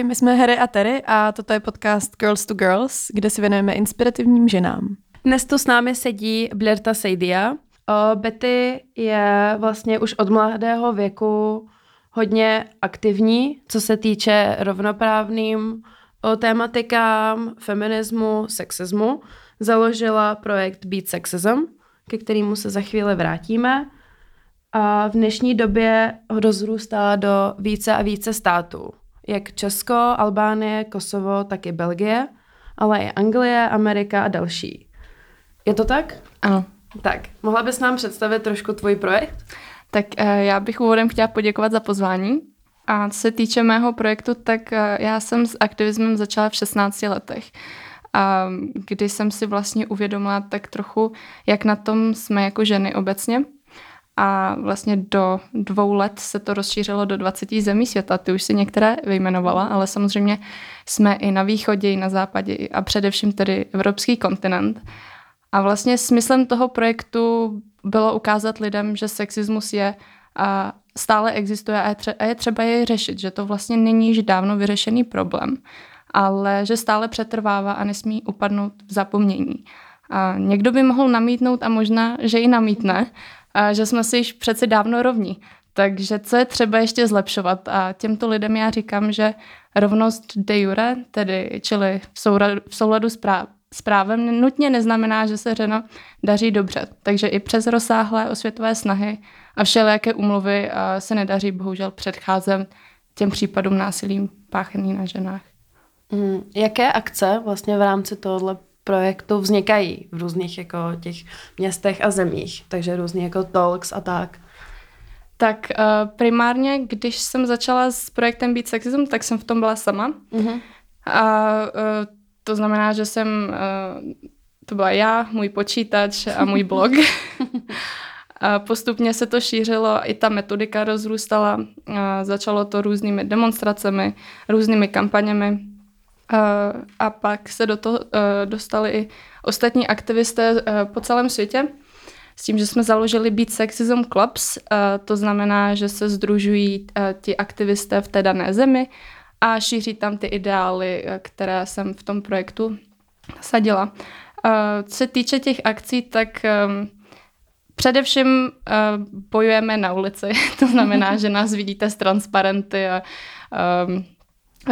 Ahoj, my jsme Harry a Terry a toto je podcast Girls to Girls, kde si věnujeme inspirativním ženám. Dnes tu s námi sedí Blerta Seidia. Betty je vlastně už od mladého věku hodně aktivní, co se týče rovnoprávným tématikám, feminismu, sexismu. Založila projekt Beat Sexism, ke kterému se za chvíli vrátíme. A v dnešní době ho rozrůstá do více a více států jak Česko, Albánie, Kosovo, tak i Belgie, ale i Anglie, Amerika a další. Je to tak? Ano. Tak, mohla bys nám představit trošku tvůj projekt? Tak eh, já bych úvodem chtěla poděkovat za pozvání. A co se týče mého projektu, tak eh, já jsem s aktivismem začala v 16 letech. A kdy jsem si vlastně uvědomila tak trochu, jak na tom jsme jako ženy obecně a vlastně do dvou let se to rozšířilo do 20 zemí světa. Ty už si některé vyjmenovala, ale samozřejmě jsme i na východě, i na západě a především tedy evropský kontinent. A vlastně smyslem toho projektu bylo ukázat lidem, že sexismus je a stále existuje a je, třeba jej řešit, že to vlastně není již dávno vyřešený problém, ale že stále přetrvává a nesmí upadnout v zapomnění. A někdo by mohl namítnout a možná, že i namítne, a že jsme si již přeci dávno rovní. Takže co je třeba ještě zlepšovat? A těmto lidem já říkám, že rovnost de jure, tedy čili v souladu, v souladu s, práv, s právem, nutně neznamená, že se řeno daří dobře. Takže i přes rozsáhlé osvětové snahy a všelijaké umluvy se nedaří bohužel předcházet těm případům násilím páchaný na ženách. Mm, jaké akce vlastně v rámci tohohle projektu vznikají v různých jako těch městech a zemích, takže různý jako talks a tak. Tak uh, primárně, když jsem začala s projektem Beat Sexism, tak jsem v tom byla sama. Mm-hmm. A uh, to znamená, že jsem, uh, to byla já, můj počítač a můj blog. a postupně se to šířilo, i ta metodika rozrůstala, uh, začalo to různými demonstracemi, různými kampaněmi a pak se do toho e, dostali i ostatní aktivisté e, po celém světě s tím, že jsme založili Beat Sexism Clubs, e, to znamená, že se združují ti aktivisté v té dané zemi a šíří tam ty ideály, které jsem v tom projektu sadila. Co se týče těch akcí, tak především bojujeme na ulici, to znamená, že nás vidíte s transparenty a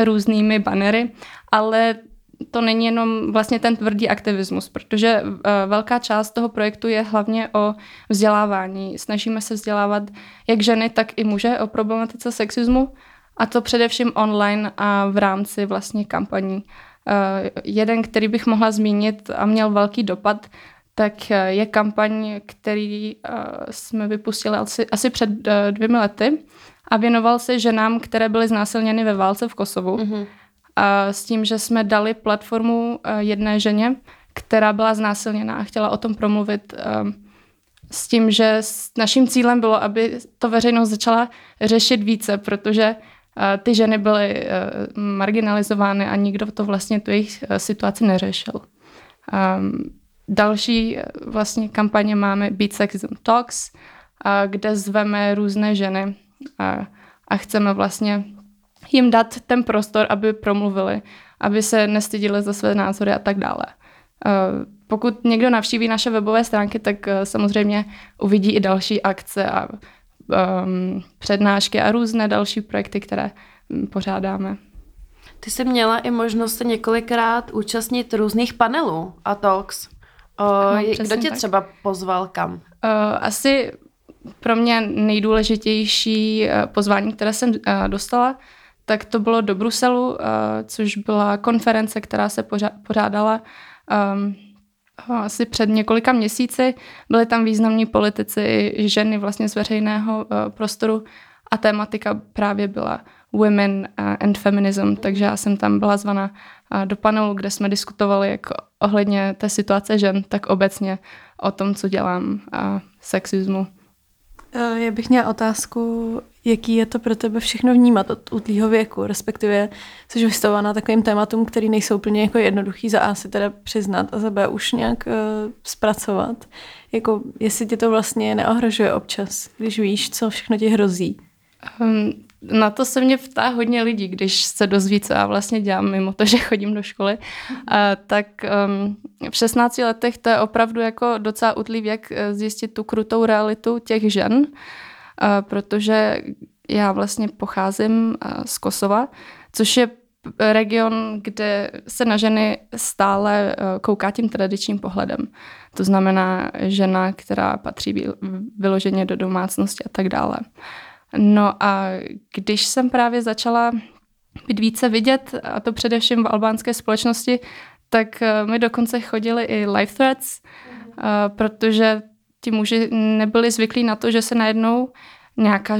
různými banery, ale to není jenom vlastně ten tvrdý aktivismus, protože eh, velká část toho projektu je hlavně o vzdělávání. Snažíme se vzdělávat jak ženy, tak i muže o problematice sexismu a to především online a v rámci vlastně kampaní. Eh, jeden, který bych mohla zmínit a měl velký dopad, tak eh, je kampaň, který jsme vypustili asi, asi před dvěmi lety a věnoval se ženám, které byly znásilněny ve válce v Kosovu. Mm-hmm. A s tím, že jsme dali platformu eh, jedné ženě, která byla znásilněná a chtěla o tom promluvit ehm, s tím, že naším cílem bylo, aby to veřejnost začala řešit více, protože eh, ty ženy byly eh, marginalizovány a nikdo to vlastně tu jejich situaci neřešil. Ehm, další vlastně kampaně máme Beat Sexism Talks, kde zveme různé ženy a chceme vlastně jim dát ten prostor, aby promluvili, aby se nestydili za své názory a tak dále. Pokud někdo navštíví naše webové stránky, tak e, samozřejmě uvidí i další akce a um, přednášky a různé další projekty, které pořádáme. Ty jsi měla i možnost se několikrát účastnit různých panelů a talks. O, no, kdo tě tak. třeba pozval kam? Uh, asi pro mě nejdůležitější eh, pozvání, které jsem eh, dostala, tak to bylo do Bruselu, eh, což byla konference, která se pořádala ehm, asi před několika měsíci. Byly tam významní politici, ženy vlastně z veřejného prostoru a tématika právě byla Women and Feminism, takže já jsem tam byla zvaná do panelu, kde jsme diskutovali jak ohledně té situace žen, tak obecně o tom, co dělám a sexismu. Eh, já bych měla otázku, jaký je to pro tebe všechno vnímat od útlýho věku, respektive jsi vystavovaná takovým tématům, který nejsou úplně jako jednoduchý za A si teda přiznat a za B už nějak uh, zpracovat. Jako, jestli tě to vlastně neohrožuje občas, když víš, co všechno ti hrozí. Um, na to se mě ptá hodně lidí, když se dozví, co já vlastně dělám, mimo to, že chodím do školy. A, tak um, v 16 letech to je opravdu jako docela utlý věk eh, zjistit tu krutou realitu těch žen, a, protože já vlastně pocházím z Kosova, což je region, kde se na ženy stále kouká tím tradičním pohledem. To znamená žena, která patří vyloženě do domácnosti a tak dále. No a když jsem právě začala být více vidět, a to především v albánské společnosti, tak eh, mi dokonce chodili i live threads, mm. protože ti muži nebyli zvyklí na to, že se najednou nějaká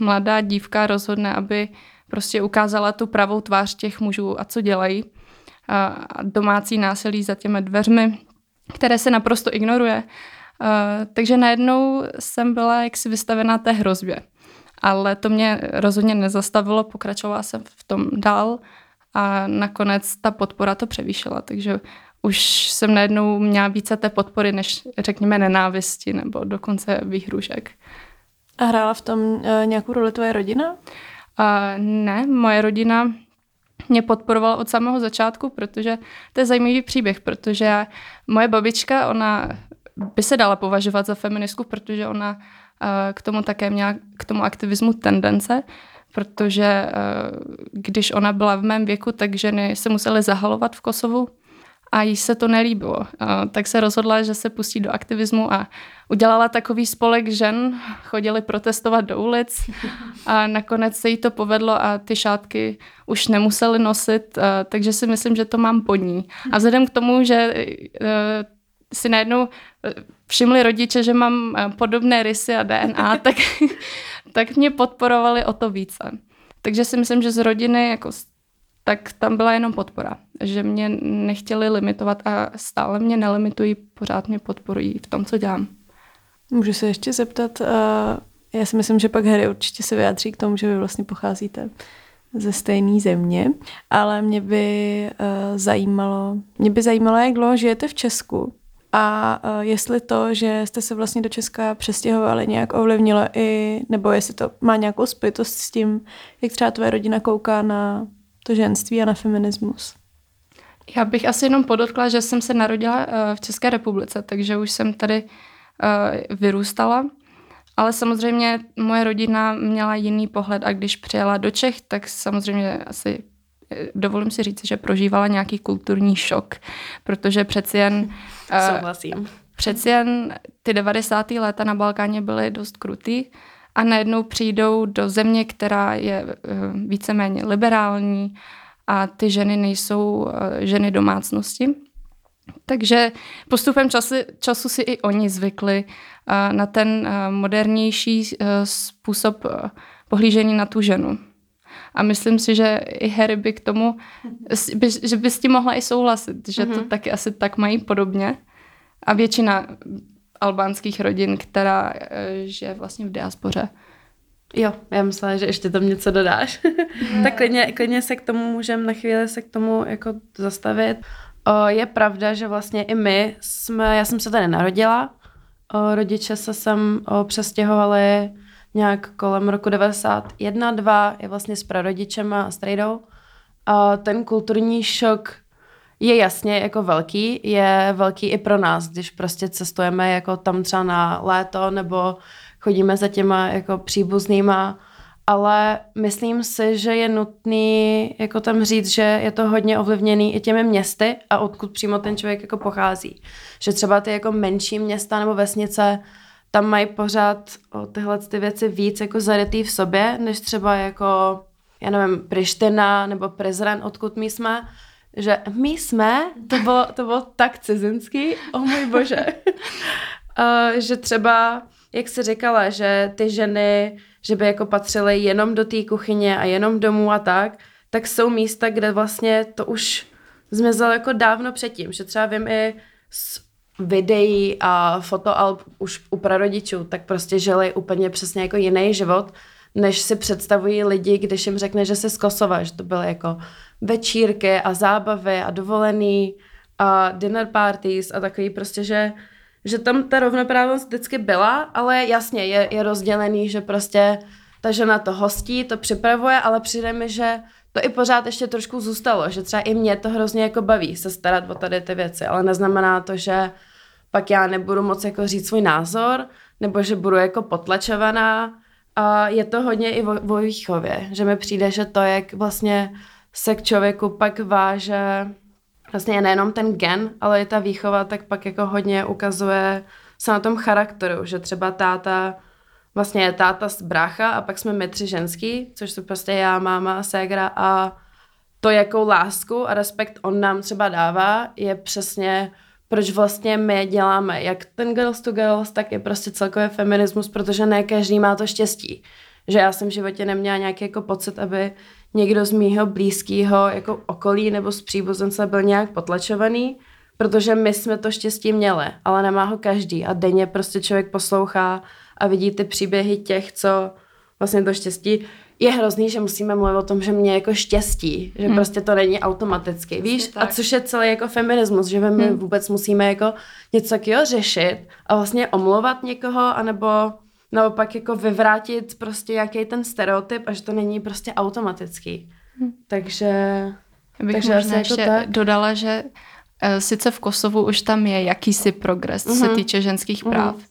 mladá dívka rozhodne, aby prostě ukázala tu pravou tvář těch mužů a co dělají. A domácí násilí za těmi dveřmi, které se naprosto ignoruje. takže najednou jsem byla jaksi vystavená té hrozbě ale to mě rozhodně nezastavilo, pokračovala jsem v tom dál a nakonec ta podpora to převýšila, takže už jsem najednou měla více té podpory, než řekněme nenávisti nebo dokonce výhrušek. A hrála v tom uh, nějakou roli tvoje rodina? Uh, ne, moje rodina mě podporovala od samého začátku, protože to je zajímavý příběh, protože moje babička, ona by se dala považovat za feministku, protože ona k tomu také měla k tomu aktivismu tendence, protože eh, když ona byla v mém věku, tak ženy se musely zahalovat v Kosovu a jí se to nelíbilo. Tak se rozhodla, že se pustí do aktivismu a udělala takový spolek žen, chodili protestovat do ulic a nakonec se jí to povedlo a ty šátky už nemuseli nosit, eh, takže si myslím, že to mám pod ní. A vzhledem k tomu, že eh, si najednou eh, všimli rodiče, že mám eh, podobné rysy a DNA, tak, tak mě podporovali o to více. Takže si myslím, že z rodiny jako tak tam byla jenom podpora. Že mě nechtěli limitovat a stále mě nelimitují, pořád mě podporují v tom, co dělám. Můžu se ještě zeptat, uh, já si myslím, že pak Harry určitě se vyjádří k tomu, že vy vlastně pocházíte ze stejné země, ale mě by uh, zajímalo, mě by zajímalo, jak dlouho žijete v Česku a uh, jestli to, že jste se vlastně do Česka přestěhovali, nějak ovlivnilo i, nebo jestli to má nějakou spojitost s tím, jak třeba tvoje rodina kouká na to ženství a na feminismus. Já bych asi jenom podotkla, že jsem se narodila uh, v České republice, takže už jsem tady uh, vyrůstala. Ale samozřejmě moje rodina měla jiný pohled a když přijela do Čech, tak samozřejmě asi dovolím si říct, že prožívala nějaký kulturní šok, protože přeci jen... Eh, Souhlasím. Přeci jen ty 90. léta na Balkáně byly dost krutý a najednou přijdou do země, která je eh, víceméně liberální a ty ženy nejsou eh, ženy domácnosti. Takže postupem času, času si i oni zvykli na ten modernější způsob pohlížení na tu ženu. A myslím si, že i Harry by k tomu, by, že by s tím mohla i souhlasit, že mm-hmm. to mhm. taky asi tak mají podobně. A většina albánských rodin, která eh, žije vlastně v diaspoře. Jo, já myslela, že ještě tam něco dodáš. tak klidně, klidně se k tomu můžeme na chvíli se k tomu jako zastavit. O, je pravda, že vlastně i my jsme, já jsem se tady narodila, o, rodiče se sem o, přestěhovali nějak kolem roku 91, 2 je vlastně s prarodičem a strejdou. A ten kulturní šok je jasně jako velký, je velký i pro nás, když prostě cestujeme jako tam třeba na léto nebo chodíme za těma jako příbuznýma, ale myslím si, že je nutný jako tam říct, že je to hodně ovlivněný i těmi městy a odkud přímo ten člověk jako pochází. Že třeba ty jako menší města nebo vesnice tam mají pořád o tyhle ty věci víc jako zarytý v sobě, než třeba jako, já nevím, Priština nebo Prizren, odkud my jsme, že my jsme, to bylo, to bylo tak cizinský, o oh můj bože. uh, že třeba, jak jsi říkala, že ty ženy, že by jako patřily jenom do té kuchyně a jenom domů a tak, tak jsou místa, kde vlastně to už zmizelo jako dávno předtím, že třeba vím i z videí a fotoalb už u prarodičů, tak prostě žili úplně přesně jako jiný život, než si představují lidi, když jim řekne, že se z Kosova, že to byly jako večírky a zábavy a dovolený a dinner parties a takový prostě, že, že tam ta rovnoprávnost vždycky byla, ale jasně je, je rozdělený, že prostě ta žena to hostí, to připravuje, ale přijde mi, že to i pořád ještě trošku zůstalo, že třeba i mě to hrozně jako baví se starat o tady ty věci, ale neznamená to, že pak já nebudu moc jako říct svůj názor, nebo že budu jako potlačovaná. A je to hodně i o, o výchově, že mi přijde, že to, jak vlastně se k člověku pak váže vlastně je nejenom ten gen, ale i ta výchova, tak pak jako hodně ukazuje se na tom charakteru, že třeba táta vlastně táta z brácha a pak jsme my tři ženský, což jsou prostě já, máma ségra a to, jakou lásku a respekt on nám třeba dává, je přesně proč vlastně my děláme jak ten Girls to Girls, tak je prostě celkově feminismus, protože ne každý má to štěstí. Že já jsem v životě neměla nějaký jako pocit, aby někdo z mýho blízkého jako okolí nebo z příbuzence byl nějak potlačovaný, protože my jsme to štěstí měli, ale nemá ho každý a denně prostě člověk poslouchá a vidí ty příběhy těch, co vlastně to štěstí je hrozný, že musíme mluvit o tom, že mě jako štěstí, že hmm. prostě to není automaticky, víš? A což je celý jako feminismus, že my hmm. vůbec musíme jako něco takového řešit a vlastně omlouvat někoho, anebo naopak jako vyvrátit prostě jaký ten stereotyp a že to není prostě automatický. Hmm. Takže... Já bych takže možná ještě tak. dodala, že uh, sice v Kosovu už tam je jakýsi progres, co se mhm. týče ženských práv, mm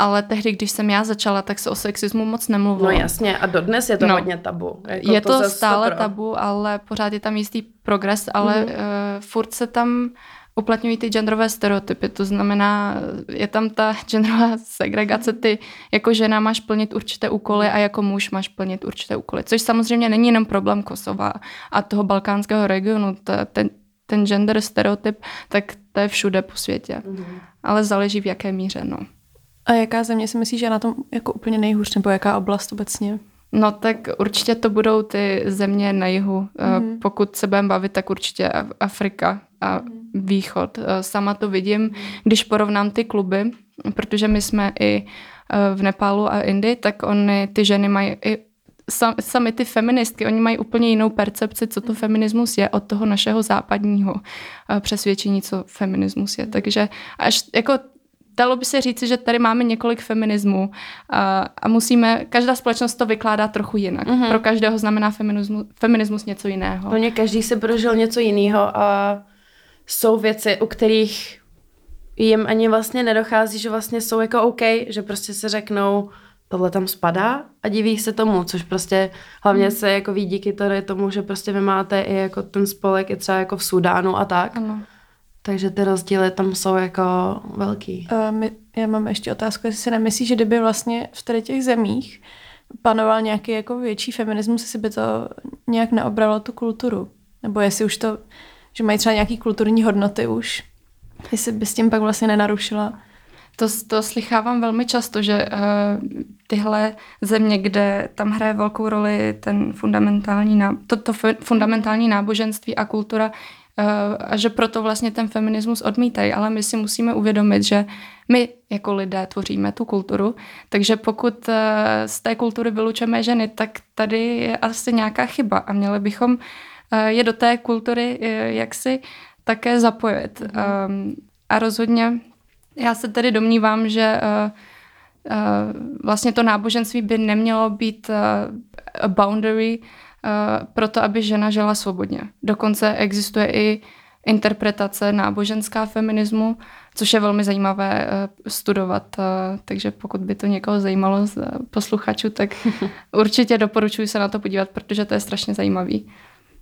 ale tehdy, když jsem já začala, tak se o sexismu moc nemluvilo. No jasně, a dodnes je to no, hodně tabu. Jako je to, to stále stopro. tabu, ale pořád je tam jistý progres, ale mm-hmm. uh, furt se tam uplatňují ty genderové stereotypy, to znamená, je tam ta genderová segregace, ty jako žena máš plnit určité úkoly a jako muž máš plnit určité úkoly, což samozřejmě není jenom problém Kosova a toho balkánského regionu, to, ten, ten gender stereotyp, tak to je všude po světě, mm-hmm. ale záleží v jaké míře, no. A jaká země si myslíš, že je na tom jako úplně nejhůř, nebo jaká oblast obecně? No tak určitě to budou ty země na jihu. Mm-hmm. Pokud se budeme bavit, tak určitě Afrika a mm-hmm. východ. Eh, sama to vidím, když porovnám ty kluby, protože my jsme i eh, v Nepálu a Indii, tak oni, ty ženy mají i sami ty feministky, oni mají úplně jinou percepci, co to feminismus je od toho našeho západního přesvědčení, co feminismus je. Takže až jako dalo by se říci, že tady máme několik feminismů a, a musíme, každá společnost to vykládá trochu jinak. Mm-hmm. Pro každého znamená feminismus, feminismus něco jiného. Hlavně každý se prožil něco jiného a jsou věci, u kterých jim ani vlastně nedochází, že vlastně jsou jako OK, že prostě se řeknou, tohle tam spadá a diví se tomu, což prostě hlavně mm. se jako ví díky tomu, že prostě vy máte i jako ten spolek i třeba jako v Sudánu a tak. Ano. Takže ty rozdíly tam jsou jako velký. Uh, my, já mám ještě otázku, jestli si nemyslíš, že kdyby vlastně v tady těch zemích panoval nějaký jako větší feminismus, jestli by to nějak neobralo tu kulturu. Nebo jestli už to, že mají třeba nějaký kulturní hodnoty už, jestli by s tím pak vlastně nenarušila. To, to slychávám velmi často, že uh, tyhle země, kde tam hraje velkou roli ten fundamentální, to, to fundamentální náboženství a kultura, a že proto vlastně ten feminismus odmítají, ale my si musíme uvědomit, že my jako lidé tvoříme tu kulturu, takže pokud eh, z té kultury vylučeme ženy, tak tady je asi nějaká chyba a měli bychom eh, je do té kultury jaksi také zapojit. Mm-hmm. A rozhodně já se tedy domnívám, že vlastně to náboženství by nemělo být a boundary, Eh, proto, aby žena žila svobodně. Dokonce existuje i interpretace náboženská feminismu, což je velmi zajímavé eh, studovat. Eh, takže pokud by to někoho zajímalo z posluchačů, tak určitě doporučuji se na to podívat, protože to je strašně zajímavý.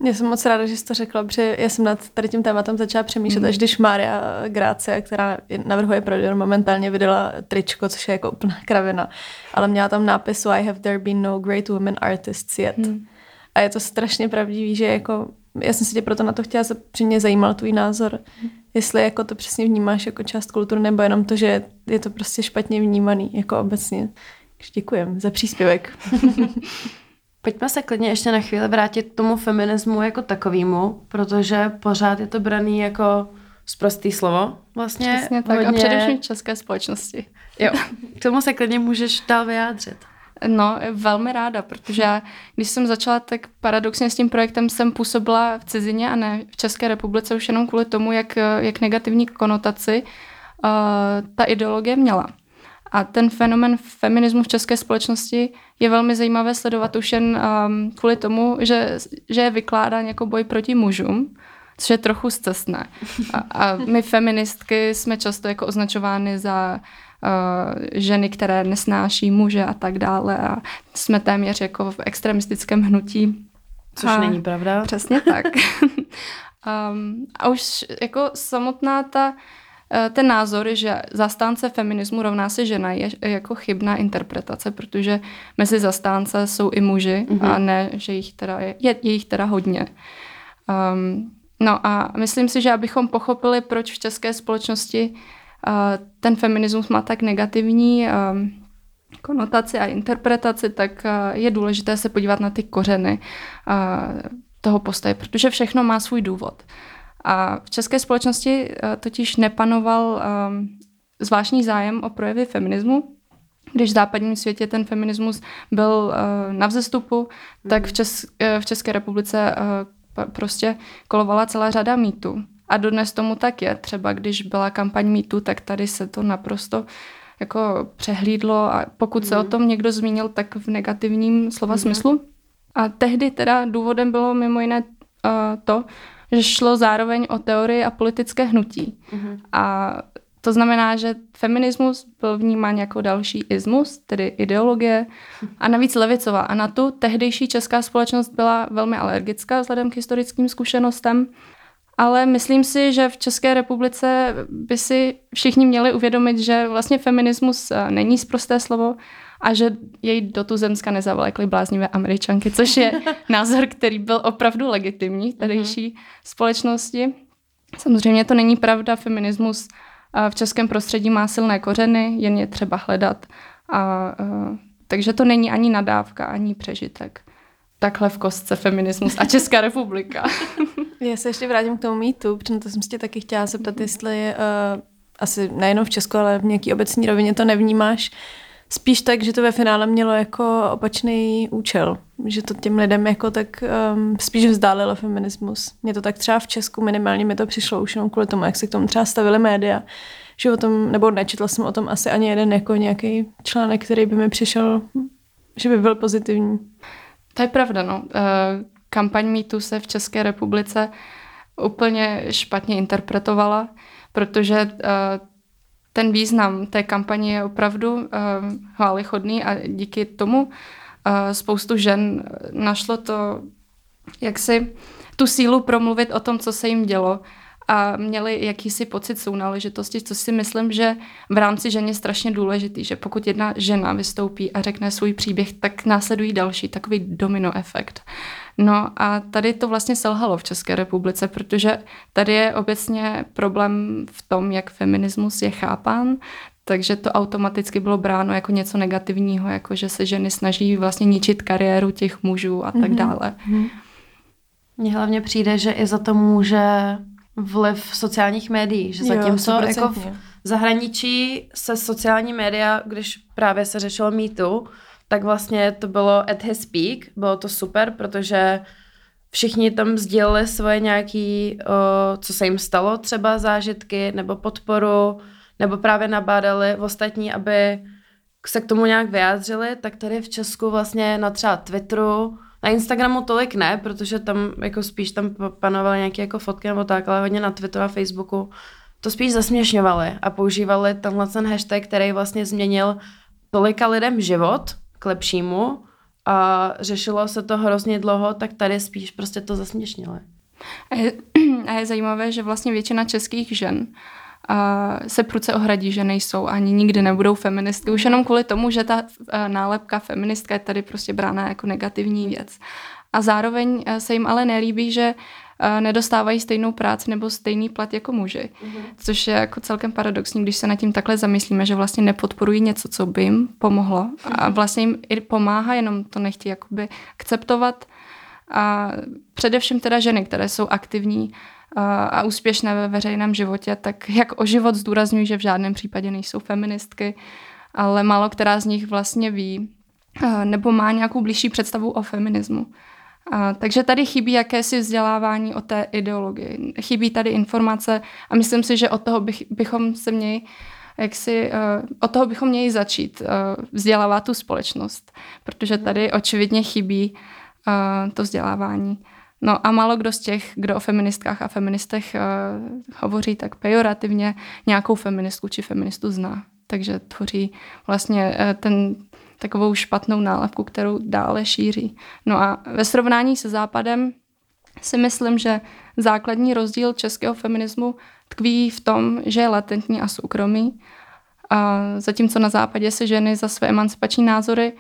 Já jsem moc ráda, že jsi to řekla, protože já jsem nad tady tím tématem začala přemýšlet, mm. až když Mária Grácia, která navrhuje Prodor, momentálně vydala tričko, což je jako úplná kravina, ale měla tam nápis I have there been no great women artists yet. Mm. A je to strašně pravdivý, že jako, já jsem se tě proto na to chtěla, že mě zajímal tvůj názor, jestli jako to přesně vnímáš jako část kultury, nebo jenom to, že je to prostě špatně vnímaný, jako obecně. Děkujem za příspěvek. Pojďme se klidně ještě na chvíli vrátit k tomu feminismu jako takovému, protože pořád je to braný jako zprostý slovo vlastně. Přesně tak hodně... a především v české společnosti. Jo, k tomu se klidně můžeš dál vyjádřit. No, velmi ráda, protože já, když jsem začala, tak paradoxně s tím projektem jsem působila v cizině a ne v České republice už jenom kvůli tomu, jak, jak negativní konotaci uh, ta ideologie měla. A ten fenomen feminismu v české společnosti je velmi zajímavé sledovat už jen um, kvůli tomu, že, že je vykládán jako boj proti mužům, což je trochu zcestné. A, a my feministky jsme často jako označovány za ženy, které nesnáší muže a tak dále a jsme téměř jako v extremistickém hnutí. Což a, není pravda. Přesně tak. um, a už jako samotná ta Eh, ten názor, že zastánce feminismu rovná se žena, je jako chybná interpretace, protože mezi zastánce jsou i muži mm-hmm. a ne, že jich teda je, je, je jich teda hodně. Um, no a myslím si, že abychom pochopili, proč v české společnosti uh, ten feminismus má tak negativní konotaci a interpretaci, tak je důležité se podívat na ty kořeny toho postoje, protože všechno má svůj důvod. A v české společnosti totiž nepanoval zvláštní zájem o projevy feminismu, když v západním světě ten feminismus byl na vzestupu, tak v, Čes, uh, v České republice prostě kolovala celá řada mýtů. A dodnes tomu tak je. Třeba když byla kampaň mýtu, tak tady se to naprosto jako přehlídlo a pokud mm. se o mhm. tom někdo zmínil, tak v negativním slova mm. smyslu. A tehdy teda důvodem bylo mimo jiné uh, to, že šlo zároveň o teorii a politické hnutí. Mm-hmm. A to znamená, že feminismus byl vnímán jako další ismus, tedy ideologie, a navíc levicová. A na tu tehdejší česká společnost byla velmi alergická vzhledem k historickým zkušenostem. Ale myslím si, že v České republice by si všichni měli uvědomit, že vlastně feminismus eh, není zprosté slovo a že jej do tuzemska nezavlekly bláznivé američanky, což je názor, který byl opravdu legitimní v tehdejší mm-hmm. společnosti. Samozřejmě to není pravda, feminismus v českém prostředí má silné kořeny, jen je třeba hledat. A, a, takže to není ani nadávka, ani přežitek. Takhle v kostce feminismus a Česká republika. Já se ještě vrátím k tomu mýtu, protože to jsem si tě taky chtěla zeptat, jestli uh, asi nejenom v Česku, ale v nějaký obecní rovině to nevnímáš, Spíš tak, že to ve finále mělo jako opačný účel. Že to těm lidem jako tak um, spíš vzdálilo feminismus. Mně to tak třeba v Česku minimálně mi to přišlo už jenom kvůli tomu, jak se k tomu třeba stavili média. Že o tom, nebo nečetla jsem o tom asi ani jeden jako nějaký článek, který by mi přišel, že by byl pozitivní. To je pravda, no. Uh, kampaň MeToo se v České republice úplně špatně interpretovala, protože uh, ten význam té kampaně je opravdu uh, chválichodný a díky tomu spoustu žen našlo to, jak si tu sílu promluvit o tom, co se jim dělo a měli jakýsi pocit sounáležitosti, co si myslím, že v rámci ženě je strašně důležitý, že pokud jedna žena vystoupí a řekne svůj příběh, tak následují další, takový domino efekt. No a tady to vlastně selhalo v České republice, protože tady je obecně problém v tom, jak feminismus je chápán, takže to automaticky bylo bráno jako něco negativního, jako že se ženy snaží vlastně ničit kariéru těch mužů a tak mm-hmm. dále. Mně hlavně přijde, že i za to může vliv sociálních médií, že zatímco jo, jako v zahraničí se sociální média, když právě se řešilo mýtu, tak vlastně to bylo at his peak, bylo to super, protože všichni tam sdělili svoje nějaký, o, co se jim stalo, třeba zážitky nebo podporu, nebo právě nabádali v ostatní, aby se k tomu nějak vyjádřili, tak tady v Česku vlastně na třeba Twitteru, na Instagramu tolik ne, protože tam jako spíš tam panovaly nějaké jako fotky nebo tak, ale hodně na Twitteru a Facebooku to spíš zasměšňovali a používali tenhle ten hashtag, který vlastně změnil tolika lidem život k lepšímu a řešilo se to hrozně dlouho, tak tady spíš prostě to zasměšnili. A je, a je zajímavé, že vlastně většina českých žen a se pruce ohradí, že nejsou ani nikdy nebudou feministky. Už jenom kvůli tomu, že ta nálepka feministka je tady prostě brána jako negativní věc. A zároveň se jim ale nelíbí, že nedostávají stejnou práci nebo stejný plat jako muži. Mm-hmm. Což je jako celkem paradoxní, když se nad tím takhle zamyslíme, že vlastně nepodporují něco, co by jim pomohlo mm-hmm. a vlastně jim i pomáhá, jenom to nechtějí jakoby akceptovat. A především teda ženy, které jsou aktivní a úspěšné ve veřejném životě, tak jak o život zdůrazňují, že v žádném případě nejsou feministky, ale málo která z nich vlastně ví nebo má nějakou blížší představu o feminismu. A, takže tady chybí jakési vzdělávání o té ideologii. Chybí tady informace a myslím si, že od toho bych, bychom se měli jak si uh, od toho bychom měli začít uh, vzdělávat tu společnost, protože tady očividně chybí uh, to vzdělávání. No a málo kdo z těch, kdo o feministkách a feministech uh, hovoří tak pejorativně, nějakou feministku či feministu zná. Takže tvoří vlastně uh, ten takovou špatnou nálepku, kterou dále šíří. No a ve srovnání se Západem si myslím, že základní rozdíl českého feminismu tkví v tom, že je latentní a soukromý. A zatímco na západě se ženy za své emancipační názory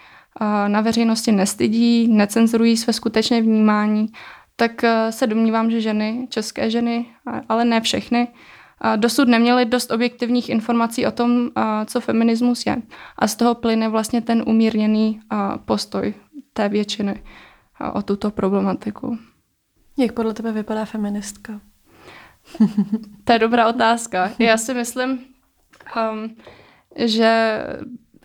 na veřejnosti nestydí, necenzurují své skutečné vnímání, tak e, se domnívám, že ženy, české ženy, ale ne všechny, dosud neměly dost objektivních informací o tom, co feminismus je. A z toho plyne vlastně ten umírněný postoj té většiny o tuto problematiku. Jak podle tebe vypadá feministka? to je dobrá otázka. Já si myslím, um, že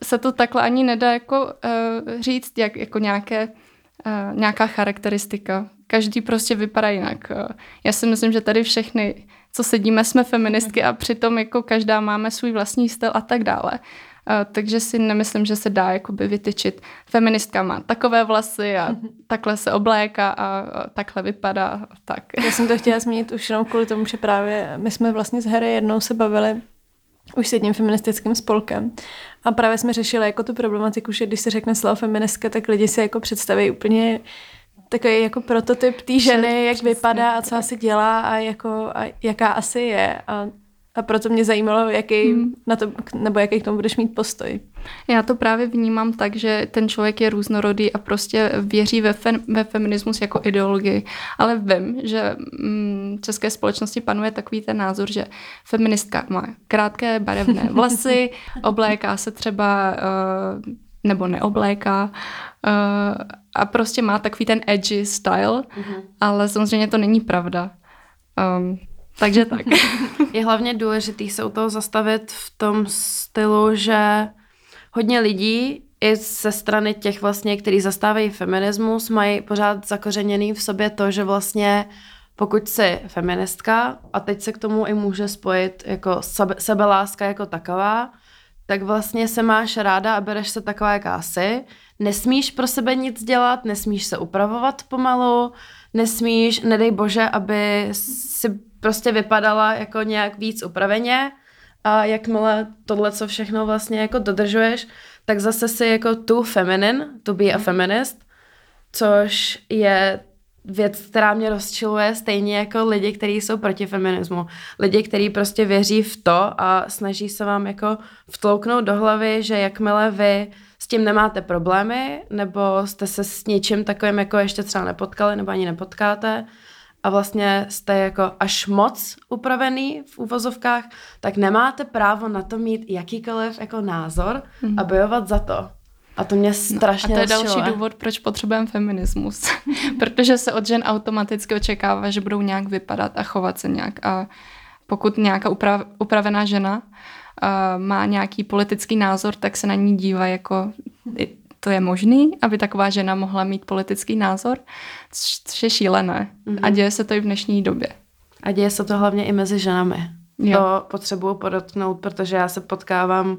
se to takhle ani nedá jako uh, říct, jak, jako nějaké, uh, nějaká charakteristika. Každý prostě vypadá jinak. Uh, já si myslím, že tady všechny, co sedíme, jsme feministky a přitom jako každá máme svůj vlastní styl a tak dále. Uh, takže si nemyslím, že se dá jakoby vytyčit. Feministka má takové vlasy a takhle se obléká a, a takhle vypadá. Tak. Já jsem to chtěla zmínit už jenom kvůli tomu, že právě my jsme vlastně s Harry jednou se bavili už s jedním feministickým spolkem. A právě jsme řešili jako tu problematiku, že když se řekne slovo feministka, tak lidi si jako představí úplně takový jako prototyp té ženy, jak vypadá a co asi dělá a, jako, a jaká asi je. A a proto mě zajímalo, jaký, hmm. na to, nebo jaký k tomu budeš mít postoj. Já to právě vnímám tak, že ten člověk je různorodý a prostě věří ve, fe, ve feminismus jako ideologii. Ale vím, že mm, v české společnosti panuje takový ten názor, že feministka má krátké barevné vlasy, obléká se třeba uh, nebo neobléká uh, a prostě má takový ten edgy style, mm-hmm. ale samozřejmě to není pravda. Um, takže tak. Je hlavně důležitý se u toho zastavit v tom stylu, že hodně lidí i ze strany těch vlastně, kteří zastávají feminismus, mají pořád zakořeněný v sobě to, že vlastně pokud jsi feministka a teď se k tomu i může spojit jako sebe, sebeláska jako taková, tak vlastně se máš ráda a bereš se taková, jaká jsi. Nesmíš pro sebe nic dělat, nesmíš se upravovat pomalu, nesmíš, nedej bože, aby si prostě vypadala jako nějak víc upraveně a jakmile tohle, co všechno vlastně jako dodržuješ, tak zase si jako tu feminine, to be a mhm. feminist, což je věc, která mě rozčiluje stejně jako lidi, kteří jsou proti feminismu. Lidi, kteří prostě věří v to a snaží se vám jako vtlouknout do hlavy, že jakmile vy s tím nemáte problémy, nebo jste se s něčím takovým jako ještě třeba nepotkali, nebo ani nepotkáte, a vlastně jste jako až moc upravený v úvozovkách, tak nemáte právo na to mít jakýkoliv jako názor mm. a bojovat za to. A to mě strašně no, A to je další důvod, proč potřebujeme feminismus. Protože se od žen automaticky očekává, že budou nějak vypadat a chovat se nějak. A pokud nějaká uprav, upravená žena uh, má nějaký politický názor, tak se na ní dívá jako to je možný, aby taková žena mohla mít politický názor, což je šílené. Mm-hmm. A děje se to i v dnešní době. A děje se to hlavně i mezi ženami. Jo. To potřebuju podotknout, protože já se potkávám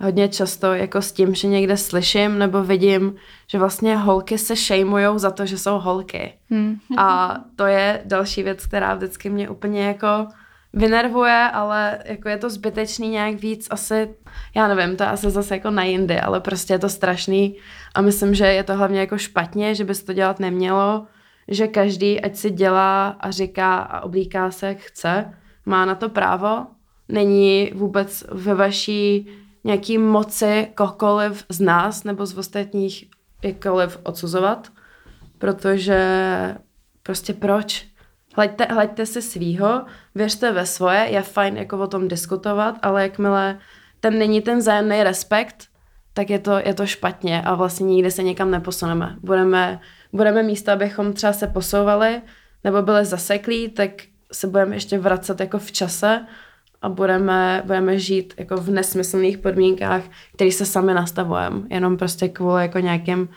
hodně často jako s tím, že někde slyším nebo vidím, že vlastně holky se šejmujou za to, že jsou holky. Hmm. A to je další věc, která vždycky mě úplně jako vynervuje, ale jako je to zbytečný nějak víc asi, já nevím, to je asi zase jako na jindy, ale prostě je to strašný a myslím, že je to hlavně jako špatně, že by se to dělat nemělo, že každý, ať si dělá a říká a oblíká se, jak chce, má na to právo, není vůbec ve vaší nějaký moci kohokoliv z nás nebo z ostatních jakkoliv odsuzovat, protože prostě proč? Hleďte, hleďte si svýho, věřte ve svoje, je fajn jako o tom diskutovat, ale jakmile ten není ten vzájemný respekt, tak je to, je to špatně a vlastně nikdy se někam neposuneme. Budeme, budeme místo, abychom třeba se posouvali nebo byli zaseklí, tak se budeme ještě vracet jako v čase a budeme, budeme žít jako v nesmyslných podmínkách, které se sami nastavujeme, jenom prostě kvůli jako nějakým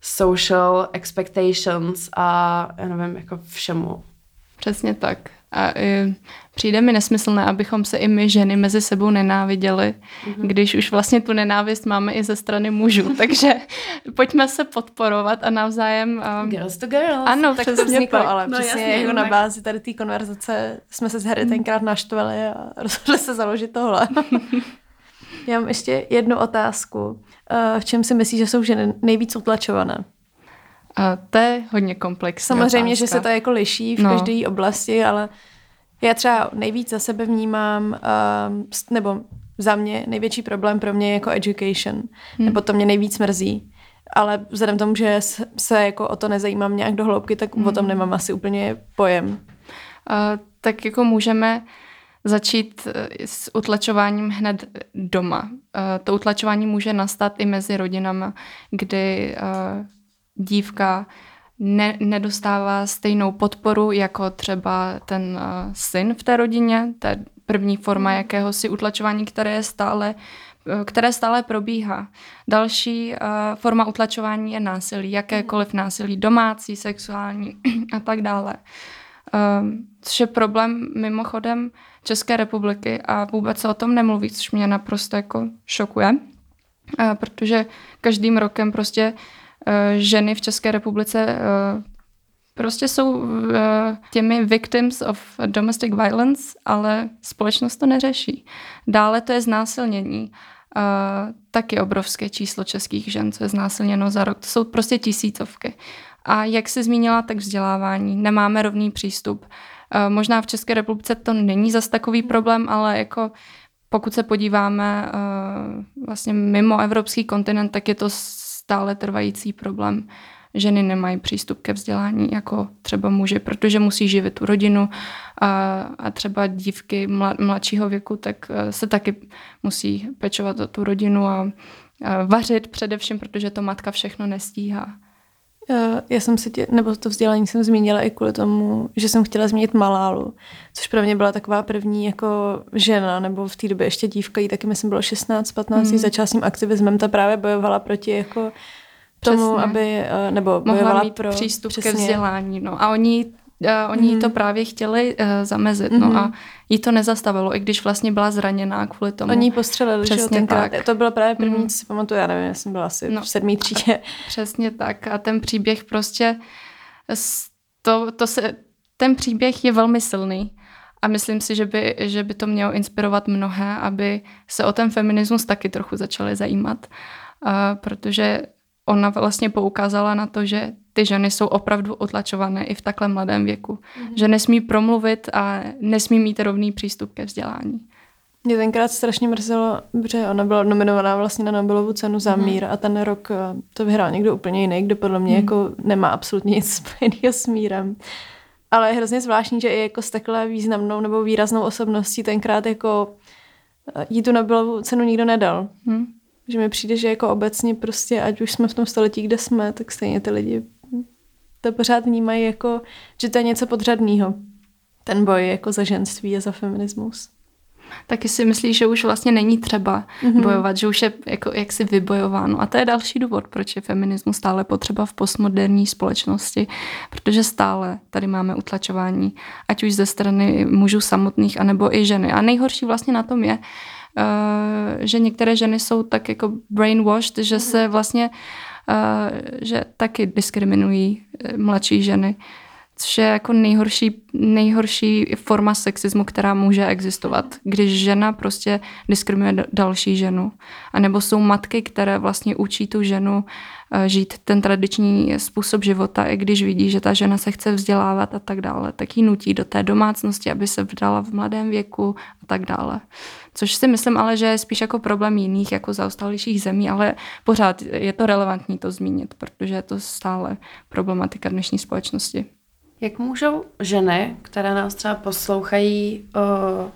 social expectations a já nevím, jako všemu. Přesně tak. A e, přijde mi nesmyslné, abychom se i my ženy mezi sebou nenáviděli, mm-hmm. když už vlastně tu nenávist máme i ze strany mužů. Takže pojďme se podporovat a navzájem... Um, girls to girls. Ano, tak to vzniklo, pak. ale no, přesně jasně, jako na bázi tady té konverzace jsme se s Harry mm. tenkrát naštvali a rozhodli se založit tohle. Já mám ještě jednu otázku. Eh, v čem si myslíš, že jsou ženy nejvíc utlačované? A to je hodně komplexní Samozřejmě, otázka. že se to jako liší v no. každé oblasti, ale já třeba nejvíc za sebe vnímám, uh, nebo za mě největší problém pro mě je jako education, hmm. nebo to mě nejvíc mrzí. Ale vzhledem tomu, že se jako o to nezajímám nějak do hloubky, tak hmm. o tom hmm. nemám asi úplně pojem. Uh, tak jako můžeme začít eh, s utlačováním hned doma. To utlačování může nastat i mezi rodinama, kdy eh, dívka ne, nedostává stejnou podporu jako třeba ten syn v té rodině. To je první forma hmm. jakéhosi utlačování, které je stále které stále probíhá. Další uh, forma utlačování je násilí, jakékoliv násilí, domácí, sexuální a tak dále. Uh, což je problém mimochodem České republiky a vůbec se o tom nemluví, což mě naprosto jako šokuje, protože každým rokem prostě e, ženy v České republice e, prostě jsou e, těmi victims of domestic violence, ale společnost to neřeší. Dále to je znásilnění. taky obrovské číslo českých žen, co je znásilněno za rok. To jsou prostě tisícovky. A jak se zmínila, tak vzdělávání. Nemáme rovný přístup. Eh, možná v České republice to není zas takový problém, ale jako pokud se podíváme eh, vlastně mimo evropský kontinent, tak je to stále trvající problém. Ženy nemají přístup ke vzdělání jako třeba muži, protože musí živit tu rodinu a, a třeba dívky mladšího věku, tak eh, se taky musí pečovat o tu rodinu a, a vařit především, protože to matka všechno nestíhá. Já jsem si tě, nebo to vzdělání jsem zmínila i kvůli tomu, že jsem chtěla změnit Malálu, což pro mě byla taková první jako žena, nebo v té době ještě dívka, jí taky myslím bylo 16, 15, mm. začala s tím aktivismem, ta právě bojovala proti jako tomu, Přesně. aby, eh, nebo bojovala Mohla mít pro přístup přesně. ke vzdělání. No. A oni Uh, oni mm. to právě chtěli uh, zamezit, mm. no a mhm. jí to nezastavilo, i když vlastně byla zraněná kvůli tomu. Oni postřelili, Přesně že tenkrát. Tak. To bylo právě první, mm. co si pamatuju, já nevím, já jsem byla asi no. v sedmý třídě. Přesně tak a ten příběh prostě, to, to se, ten příběh je velmi silný a myslím si, že by, že by to mělo inspirovat mnohé, aby se o ten feminismus taky trochu začali zajímat, uh, protože ona vlastně poukázala na to, že ty ženy jsou opravdu otlačované i v takhle mladém věku. Mm-hmm. Že nesmí promluvit a nesmí mít rovný přístup ke vzdělání. Mě tenkrát strašně mrzelo, že ona byla nominovaná vlastně na Nobelovu cenu za mm. mír a ten rok eh, to vyhrál někdo úplně jiný, kdo podle mě mm. jako nemá absolutně nic spojeného s mírem. Ale je hrozně zvláštní, že i jako s takhle významnou nebo výraznou osobností tenkrát jako eh, jí tu Nobelovu cenu nikdo nedal. Mm. Že mi přijde, že jako obecně prostě, ať už jsme v tom století, kde jsme, tak stejně ty lidi to pořád vnímají jako, že to je něco podřadného. Ten boj jako za ženství a za feminismus. Taky si myslíš, že už vlastně není třeba mm-hmm. bojovat, že už je jako jaksi vybojováno. A to je další důvod, proč je feminismus stále potřeba v postmoderní společnosti, protože stále tady máme utlačování, ať už ze strany mužů samotných, anebo i ženy. A nejhorší vlastně na tom je, že některé ženy jsou tak jako brainwashed, že se vlastně uh, že taky diskriminují eh, mladší ženy, což je jako nejhorší, nejhorší forma sexismu, která může existovat, když žena prostě diskriminuje další ženu. A nebo jsou matky, které vlastně učí tu ženu uh, žít ten tradiční způsob života, i když vidí, že ta žena se chce vzdělávat a tak dále, tak ji nutí do té domácnosti, aby se vdala v mladém věku a tak dále. Což si myslím ale, že je spíš jako problém jiných, jako zaostalějších zemí, ale pořád je to relevantní to zmínit, protože je to stále problematika dnešní společnosti. Jak můžou ženy, které nás třeba poslouchají,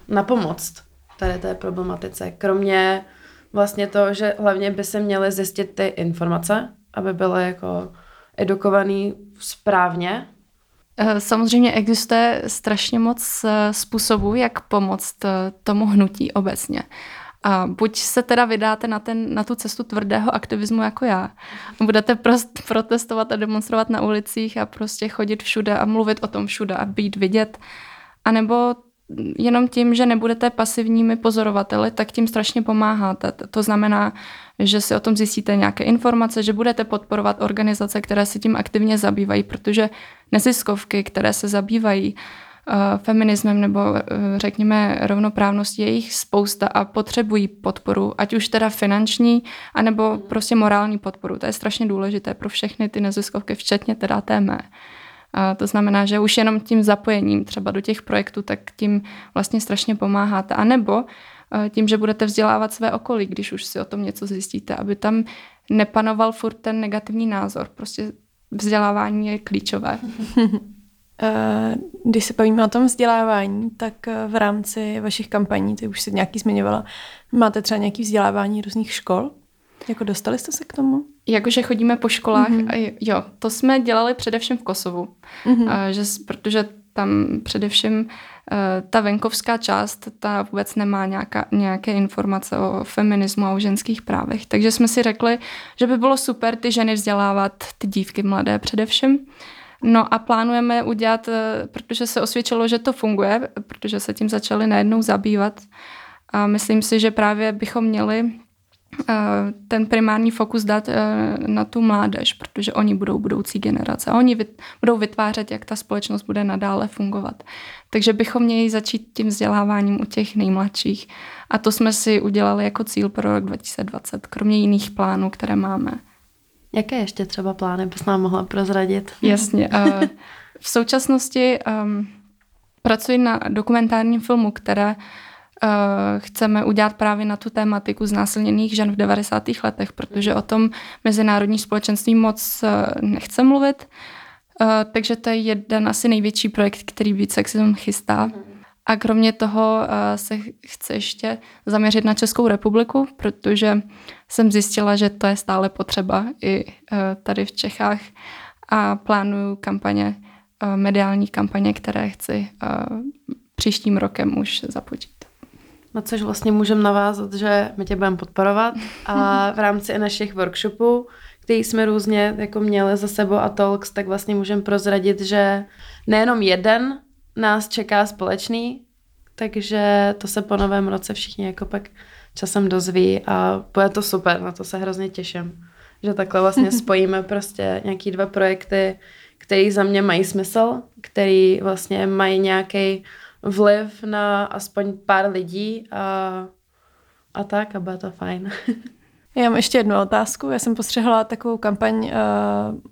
na pomoct tady té problematice? Kromě vlastně toho, že hlavně by se měly zjistit ty informace, aby byly jako edukovaný správně, Eh, samozřejmě existuje strašně moc eh, způsobů, jak pomoct eh, tomu hnutí obecně. A buď se teda vydáte na, ten, na tu cestu tvrdého aktivismu jako já, budete prost, protestovat a demonstrovat na ulicích a prostě chodit všude a mluvit o tom všude a být vidět, anebo jenom tím, že nebudete pasivními pozorovateli, tak tím strašně pomáháte. To znamená, že si o tom zjistíte nějaké informace, že budete podporovat organizace, které se tím aktivně zabývají, protože neziskovky, které se zabývají feminismem nebo uh, řekněme rovnoprávností, je jich spousta a potřebují podporu, ať už teda finanční, anebo prostě morální podporu. To je strašně důležité pro všechny ty neziskovky, včetně teda té mé. A to znamená, že už jenom tím zapojením třeba do těch projektů, tak tím vlastně strašně pomáháte. A nebo eh, tím, že budete vzdělávat své okolí, když už si o tom něco zjistíte, aby tam nepanoval furt ten negativní názor. Prostě vzdělávání je klíčové. Eh, když se bavíme o tom vzdělávání, tak eh, v rámci vašich kampaní, ty už si nějaký zmiňovala, máte třeba nějaké vzdělávání různých škol? Jako dostali jste se k tomu? Jakože chodíme po školách. Mm-hmm. A jo, to jsme dělali především v Kosovu. Mm-hmm. A, že, protože tam především ta venkovská část, ta vůbec nemá nějaká, nějaké informace o feminismu a o ženských právech. Takže jsme si řekli, že by bylo super ty ženy vzdělávat, ty dívky mladé především. No a plánujeme udělat, eh, protože se osvědčilo, že to funguje, protože se tím začali najednou zabývat. A myslím si, že právě bychom měli Eh, ten primární fokus dát eh, na tu mládež, protože oni budou budoucí generace. A oni budou vytvářet, jak ta společnost bude nadále fungovat. Takže bychom měli začít tím vzděláváním u těch nejmladších. A to jsme si udělali jako cíl pro rok 2020, kromě jiných plánů, které máme. Jaké ještě třeba plány bys nám mohla prozradit? Jasně. V současnosti um, pracuji na dokumentárním filmu, které Eh, chceme udělat právě na tu tématiku znásilněných žen v 90. letech, protože o tom mezinárodní společenství moc eh, nechce mluvit. Eh, takže to je jeden asi největší projekt, který Beat Sexism chystá. A kromě toho se chce ještě zaměřit na Českou republiku, protože jsem zjistila, že to je stále potřeba i tady v Čechách a plánuju kampaně, mediální kampaně, které chci příštím rokem už započít. Na což vlastně můžeme navázat, že my tě budeme podporovat a v rámci našich workshopů, který jsme různě jako měli za sebou a talks, tak vlastně můžeme prozradit, že nejenom jeden nás čeká společný, takže to se po novém roce všichni jako pak časem dozví a bude to super, na to se hrozně těším. Že takhle vlastně spojíme prostě nějaký dva projekty, které za mě mají smysl, který vlastně mají nějaký vliv na aspoň pár lidí a, a tak a bude to fajn. Já mám ještě jednu otázku. Já jsem postřehla takovou kampaň, eh,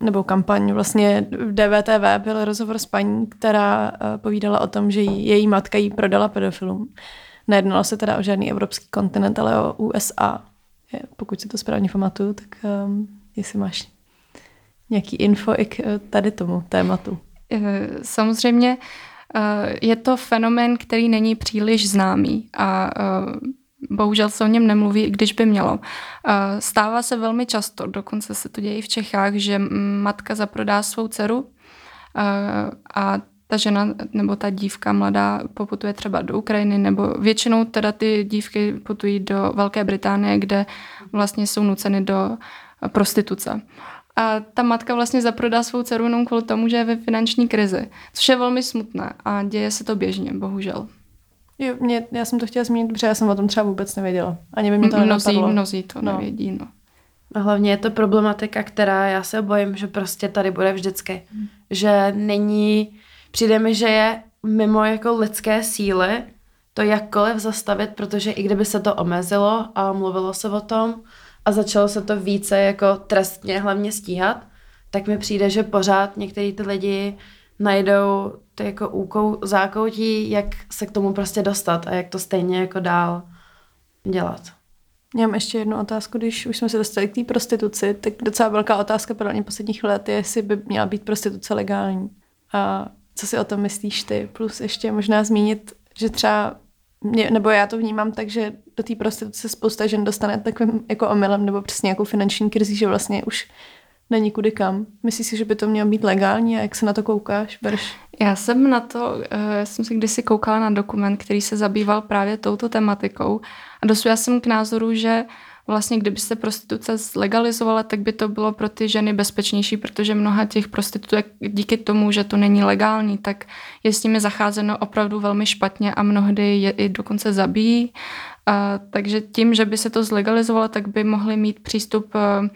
nebo kampaň vlastně v DVTV byl rozhovor s paní, která eh, povídala o tom, že její matka jí prodala pedofilům. Nejednalo se teda o žádný evropský kontinent, ale o USA. Pokud si to správně pamatuju, tak um, jestli máš nějaký info i k tady tomu tématu. Samozřejmě Eh, je to fenomén, který není příliš známý a eh, bohužel se o něm nemluví, když by mělo. Eh, stává se velmi často, dokonce se to děje v Čechách, že matka zaprodá svou dceru a ta žena nebo ta dívka mladá poputuje třeba do Ukrajiny, nebo většinou teda ty dívky putují do Velké Británie, kde vlastně jsou nuceny do prostituce. A ta matka vlastně zaprodá svou dceru jenom kvůli tomu, že je ve finanční krizi. Což je velmi smutné a děje se to běžně, bohužel. Jo, mě, já jsem to chtěla zmínit, protože já jsem o tom třeba vůbec nevěděla. Ani by mě to mnozí, mnozí to no. nevědí, no. A hlavně je to problematika, která já se bojím, že prostě tady bude vždycky. Hmm. Že není, přijde mi, že je mimo jako lidské síly to jakkoliv zastavit, protože i kdyby se to omezilo a mluvilo se o tom, a začalo se to více jako trestně hlavně stíhat, tak mi přijde, že pořád některý ty lidi najdou ty jako úkou, zákoutí, jak se k tomu prostě dostat a jak to stejně jako dál dělat. Já mám ještě jednu otázku, když už jsme se dostali k té prostituci, tak docela velká otázka pro mě posledních let je, jestli by měla být prostituce legální. A co si o tom myslíš ty? Plus ještě možná zmínit, že třeba mě, nebo já to vnímám tak, že do té prostituce spousta žen dostane takovým jako omylem nebo přesně jako finanční krizí, že vlastně už není kudy kam. Myslíš si, že by to mělo být legální a jak se na to koukáš, Berš? Já jsem na to, eh, já jsem si kdysi koukala na dokument, který se zabýval právě touto tematikou a dospěla jsem k názoru, že vlastně kdyby se prostituce zlegalizovala, tak by to bylo pro ty ženy bezpečnější, protože mnoha těch prostitutek díky tomu, že to není legální, tak je s nimi zacházeno opravdu velmi špatně a mnohdy je i dokonce zabíjí. A, takže tím, že by se to zlegalizovalo, tak by mohli mít přístup a,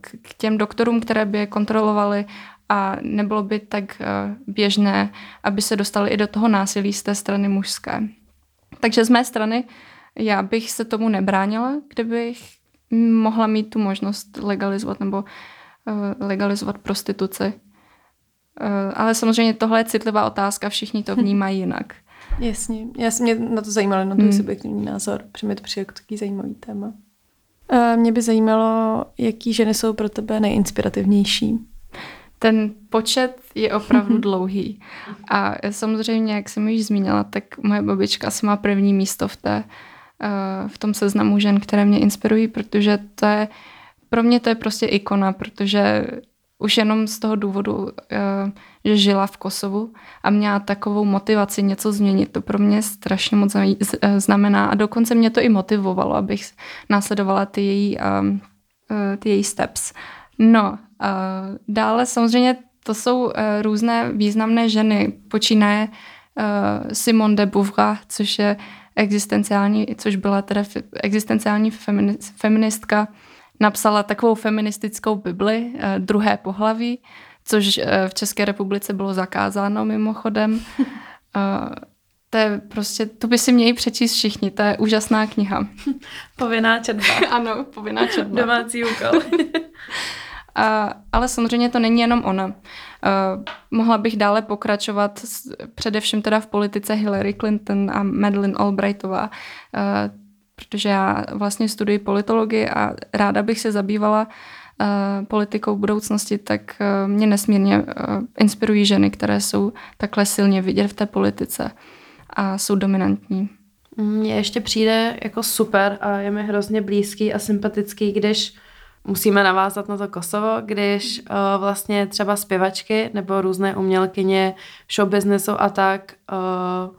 k, těm doktorům, které by je kontrolovali a nebylo by tak běžné, aby se dostali i do toho násilí z té strany mužské. Takže z mé strany já bych se tomu nebránila, kdybych mohla mít tu možnost legalizovat nebo uh, legalizovat prostituci. Uh, ale samozřejmě tohle je citlivá otázka, všichni to vnímají jinak. Jasně, já jsem mě na to zajímala, na tvůj hmm. subjektivní názor, protože mi to přijde jako takový zajímavý téma. Uh, mě by zajímalo, jaký ženy jsou pro tebe nejinspirativnější. Ten počet je opravdu dlouhý. A samozřejmě, jak jsem již zmínila, tak moje babička asi má první místo v té v tom seznamu žen, které mě inspirují, protože to je, pro mě to je prostě ikona, protože už jenom z toho důvodu, že žila v Kosovu a měla takovou motivaci něco změnit, to pro mě strašně moc znamená a dokonce mě to i motivovalo, abych následovala ty její, ty její steps. No, dále samozřejmě to jsou různé významné ženy, počínaje Simone de Beauvoir, což je existenciální, což byla teda existenciální feministka, napsala takovou feministickou Bibli, eh, druhé pohlaví, což eh, v České republice bylo zakázáno mimochodem. Eh, to je prostě, to by si měli přečíst všichni, to je úžasná kniha. Povinná četba. ano, povinná četba. Domácí úkol. A, ale samozřejmě to není jenom ona. Uh, mohla bych dále pokračovat s, především teda v politice Hillary Clinton a Madeleine Albrightová, uh, protože já vlastně studuji politologii a ráda bych se zabývala uh, politikou budoucnosti, tak uh, mě nesmírně uh, inspirují ženy, které jsou takhle silně vidět v té politice a jsou dominantní. Mně ještě přijde jako super a je mi hrozně blízký a sympatický, když musíme navázat na to Kosovo, když uh, vlastně třeba zpěvačky nebo různé umělkyně show businessu a tak, uh,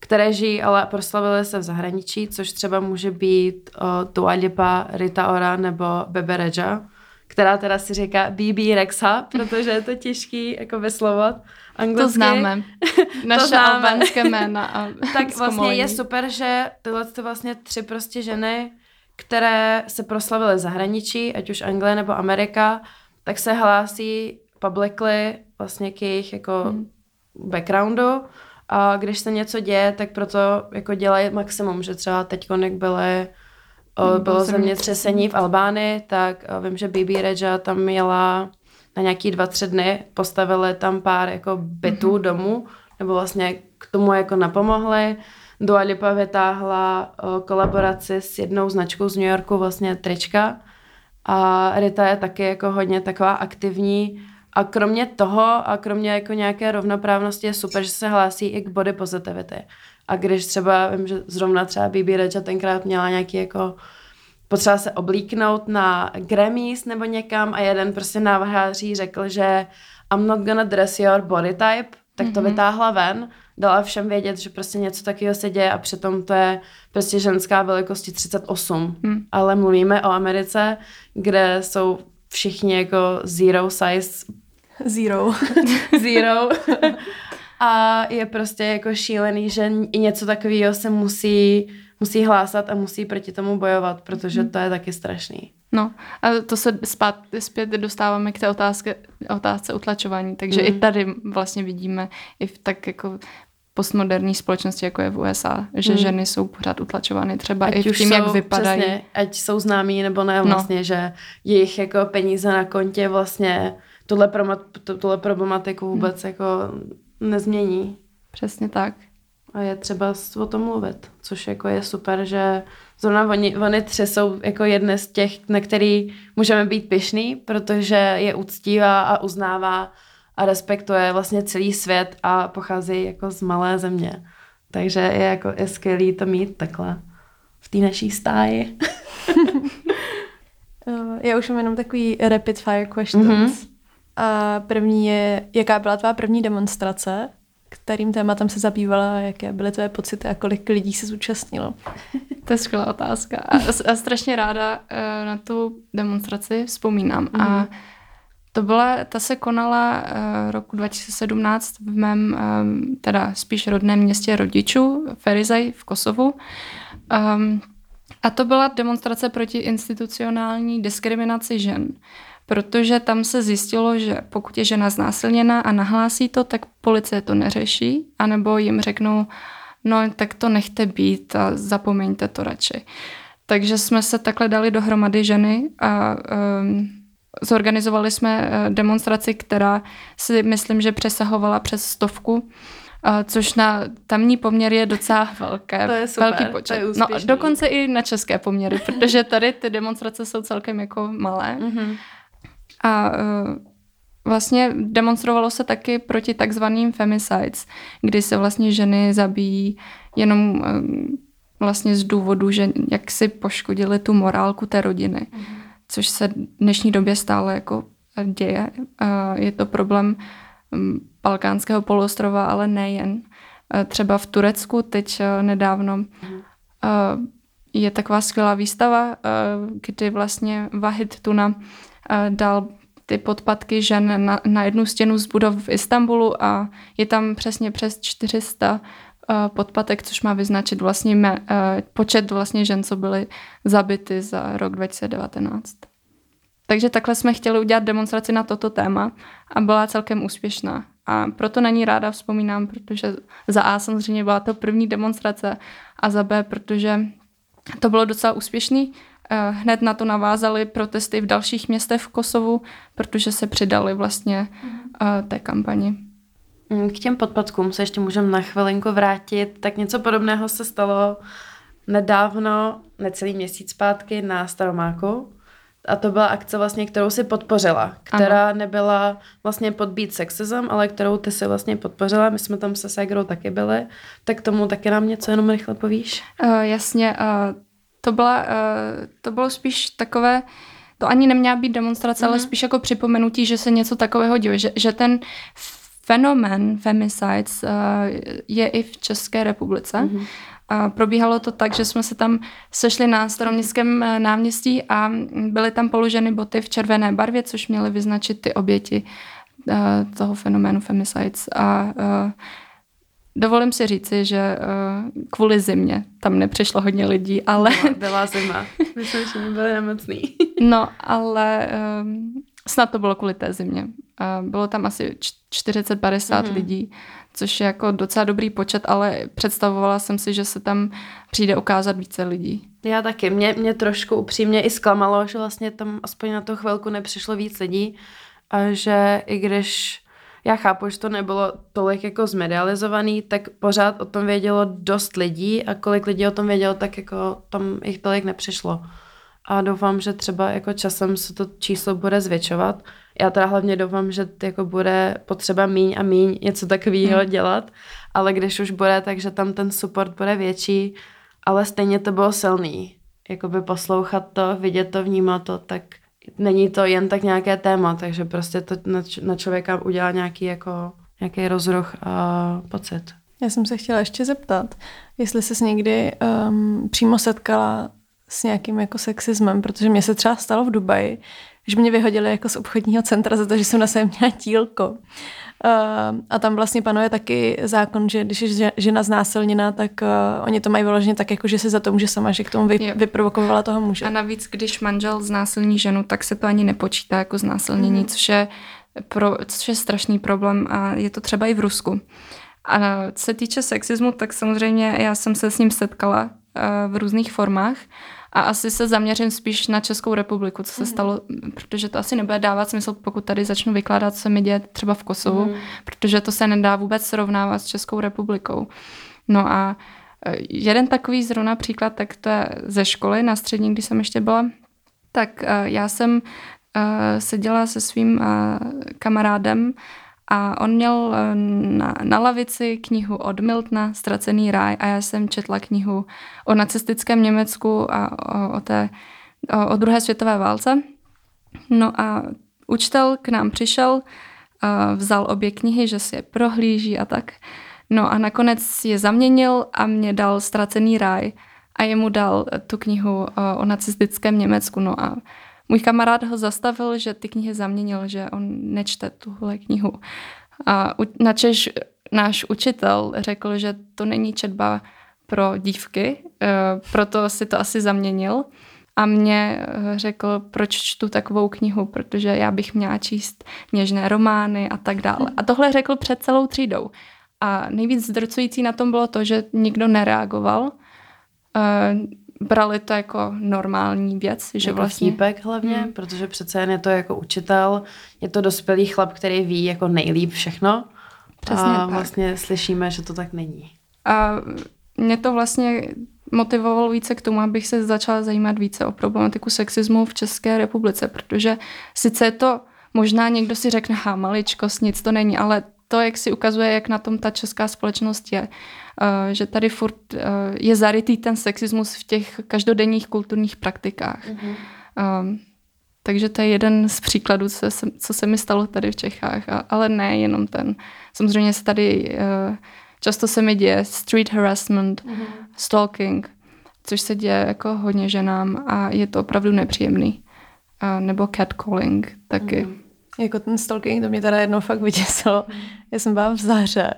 které žijí, ale proslavily se v zahraničí, což třeba může být uh, Dua Lipa, Rita Ora nebo Bebe Reja, která teda si říká BB Rexa, protože je to těžký jako vyslovat anglicky. To známe. Naše známe. albánské jména. A tak vlastně je super, že tyhle ty vlastně tři prostě ženy které se proslavily v zahraničí, ať už Anglie nebo Amerika, tak se hlásí publicly vlastně k jejich jako hmm. backgroundu a když se něco děje, tak proto jako dělají maximum, že třeba teď jak byly o, bylo zemětřesení v Albánii, tak o, vím, že Bibi Reja tam jela na nějaký dva, tři dny, postavili tam pár jako bytů, mm-hmm. domů, nebo vlastně k tomu jako napomohli. Dua Lipa vytáhla kolaboraci s jednou značkou z New Yorku, vlastně trička. A Rita je taky jako hodně taková aktivní. A kromě toho a kromě jako nějaké rovnoprávnosti je super, že se hlásí i k body positivity. A když třeba, vím, že zrovna třeba Bibi Reja tenkrát měla nějaký jako potřeba se oblíknout na Grammys nebo někam a jeden prostě návrháří řekl, že I'm not gonna dress your body type, tak to mm-hmm. vytáhla ven dala všem vědět, že prostě něco takového se děje a přitom to je prostě ženská velikosti 38. Hmm. Ale mluvíme o Americe, kde jsou všichni jako zero size. Zero. zero. a je prostě jako šílený, že i něco takového se musí, musí hlásat a musí proti tomu bojovat, protože hmm. to je taky strašný. No a to se spát, zpět dostáváme k té otázce, otázce utlačování, takže mm. i tady vlastně vidíme i v tak jako postmoderní společnosti, jako je v USA, že mm. ženy jsou pořád utlačovány třeba ať i tím, jsou, jak vypadají. Přesně, ať jsou známí nebo ne, no. vlastně, no. že jejich jako peníze na kontě vlastně tuhle, tuhle problematiku vůbec mm. jako nezmění. Přesně tak. A je třeba o tom mluvit, což jako je super, že zrovna oni, oni tři jsou jako jedné z těch, na který můžeme být pišný, protože je uctívá a uznává a respektuje vlastně celý svět a pochází jako z malé země. Takže je jako je skvělý to mít takhle v té naší stáji. Eh, já už mám jenom takový rapid fire questions. Mm-hmm. A první je, jaká byla tvá první demonstrace? Kterým tématem se zabývala, jaké byly tvé pocity a kolik lidí se zúčastnilo? To je skvělá otázka. A, a strašně ráda uh, na tu demonstraci vzpomínám. Mm-hmm. A to byla, ta se konala uh, roku 2017 v mém, um, teda spíš rodném městě rodičů, Ferizaj v Kosovu. Um, a to byla demonstrace proti institucionální diskriminaci žen. Protože tam se zjistilo, že pokud je žena znásilněna a nahlásí to, tak policie to neřeší, anebo jim řeknou, no tak to nechte být a zapomeňte to radši. Takže jsme se takhle dali dohromady ženy a um, zorganizovali jsme eh, demonstraci, která si myslím, že přesahovala přes stovku, což na tamní poměr je docela velké, to je super, velký počet. To je no, dokonce i na české poměry, protože tady ty demonstrace jsou celkem jako malé. Mm-hmm. A uh, vlastně demonstrovalo se taky proti takzvaným femicides, kdy se vlastně ženy zabíjí jenom uh, vlastně z důvodu, že jak si poškodili tu morálku té rodiny. Mm-hmm což se v dnešní době stále jako děje. Je to problém Balkánského poloostrova, ale nejen. Třeba v Turecku teď e, nedávno mhm. je taková skvělá výstava, e, kdy vlastně Vahid Tuna e, dal ty podpadky žen na, na jednu stěnu z budov v Istanbulu a je tam přesně přes 400 podpatek, což má vyznačit vlastně me, počet vlastně žen, co byly zabity za rok 2019. Takže takhle jsme chtěli udělat demonstraci na toto téma a byla celkem úspěšná. A proto na ní ráda vzpomínám, protože za A samozřejmě byla to první demonstrace a za B, protože to bylo docela úspěšný. Eh, hned na to navázaly protesty v dalších městech v Kosovu, protože se přidali vlastně eh, té kampani. Mm, k těm podpadkům se ještě můžeme na chvilinku vrátit. Tak něco podobného se stalo nedávno, necelý měsíc zpátky na Staromáku. A to byla akce vlastně, kterou si podpořila, která ano. nebyla vlastně podbít sexism, ale kterou ty si vlastně podpořila. My jsme tam se Segrou taky byli. Tak tomu taky nám něco jenom rychle povíš? Uh, jasně. Uh, to, byla, uh, to bylo spíš takové, to ani neměla být demonstrace, uh-huh. ale mhm. spíš jako připomenutí, že se něco takového děje, že, že ten fenomén femicides uh, je i v České republice. Uh-huh. A probíhalo to tak, že jsme se tam sešli na staroměstském eh, náměstí a byly tam položeny boty v červené barvě, což měly vyznačit ty oběti toho fenoménu femicides. A dovolím si říci, že uh, kvůli zimě tam nepřišlo hodně lidí, ale... Byla, byla zima. Myslím, že byli nemocný. no, ale um, snad to bylo kvůli té zimě. Uh, bylo tam asi 40-50 mm-hmm. lidí, což je jako docela dobrý počet, ale představovala jsem si, že se tam přijde ukázat více lidí. Já taky. Mě, mě trošku upřímně i zklamalo, že vlastně tam aspoň na to chvilku nepřišlo víc lidí a že i když já chápu, že to nebylo tolik jako zmedializovaný, tak pořád o tom vědělo dost lidí a kolik lidí o tom vědělo, tak jako tam jich tolik nepřišlo. A doufám, že třeba jako časem se to číslo bude zvětšovat, já teda hlavně doufám, že jako bude potřeba míň a míň něco takového hmm. dělat, ale když už bude, takže tam ten support bude větší, ale stejně to bylo silný. Jakoby poslouchat to, vidět to, vnímat to, tak není to jen tak nějaké téma, takže prostě to na, na člověka udělá nějaký jako nějaký rozruch a pocit. Já jsem se chtěla ještě zeptat, jestli jsi někdy um, přímo setkala s nějakým jako sexismem, protože mě se třeba stalo v Dubaji, že mě vyhodili jako z obchodního centra za to, že jsem na sebe měla tílko. Uh, a tam vlastně panuje taky zákon, že když je žena znásilněna, tak uh, oni to mají vyloženě tak, jako že se za to může sama, že k tomu vy, vyprovokovala toho muže. A navíc, když manžel znásilní ženu, tak se to ani nepočítá jako znásilnění, mm. což, je pro, což je strašný problém a je to třeba i v Rusku. A co se týče sexismu, tak samozřejmě já jsem se s ním setkala uh, v různých formách. A asi se zaměřím spíš na Českou republiku, co se mm. stalo, protože to asi nebude dávat smysl, pokud tady začnu vykládat, co mi děje třeba v Kosovu, mm. protože to se nedá vůbec srovnávat s Českou republikou. No a e, jeden takový zrovna příklad, tak to je ze školy na střední, když jsem ještě byla, tak e, já jsem e, seděla se svým kamarádem a on měl eh, na, na lavici knihu od Miltna, Ztracený ráj a já jsem četla knihu o nacistickém Německu a o, o, té, o, o druhé světové válce. No a učitel k nám přišel, vzal obě knihy, že si je prohlíží a tak. No a nakonec je zaměnil a mě dal Ztracený ráj. a jemu dal tu knihu o nacistickém Německu. No a můj kamarád ho zastavil, že ty knihy zaměnil, že on nečte tuhle knihu. A načež náš učitel řekl, že to není četba pro dívky, eh, proto si to asi zaměnil a mě eh, řekl, proč čtu takovou knihu, protože já bych měla číst něžné romány a tak dále. A tohle řekl před celou třídou. A nejvíc zdrcující na tom bylo to, že nikdo nereagoval. Brali to jako normální věc. Že jako vlastně... vtípek hlavně, hmm. protože přece jen je to jako učitel, je to dospělý chlap, který ví jako nejlíp všechno. Přesně a tak. vlastně slyšíme, že to tak není. A mě to vlastně motivovalo více k tomu, abych se začala zajímat více o problematiku sexismu v České republice, protože sice je to možná někdo si řekne, ha, maličkost, nic to není, ale to, jak si ukazuje, jak na tom ta česká společnost je, že tady furt uh, je zarytý ten sexismus v těch každodenních kulturních praktikách. Mm-hmm. Um, takže to je jeden z příkladů, co se, co se mi stalo tady v Čechách, a, ale ne jenom ten. Samozřejmě se tady uh, často se mi děje street harassment, mm-hmm. stalking, což se děje jako hodně ženám a je to opravdu nepříjemný. Uh, nebo catcalling taky. Mm-hmm. Jako ten stalking, to mě teda jednou fakt vyděsilo. Mm. Já jsem byla v Zahře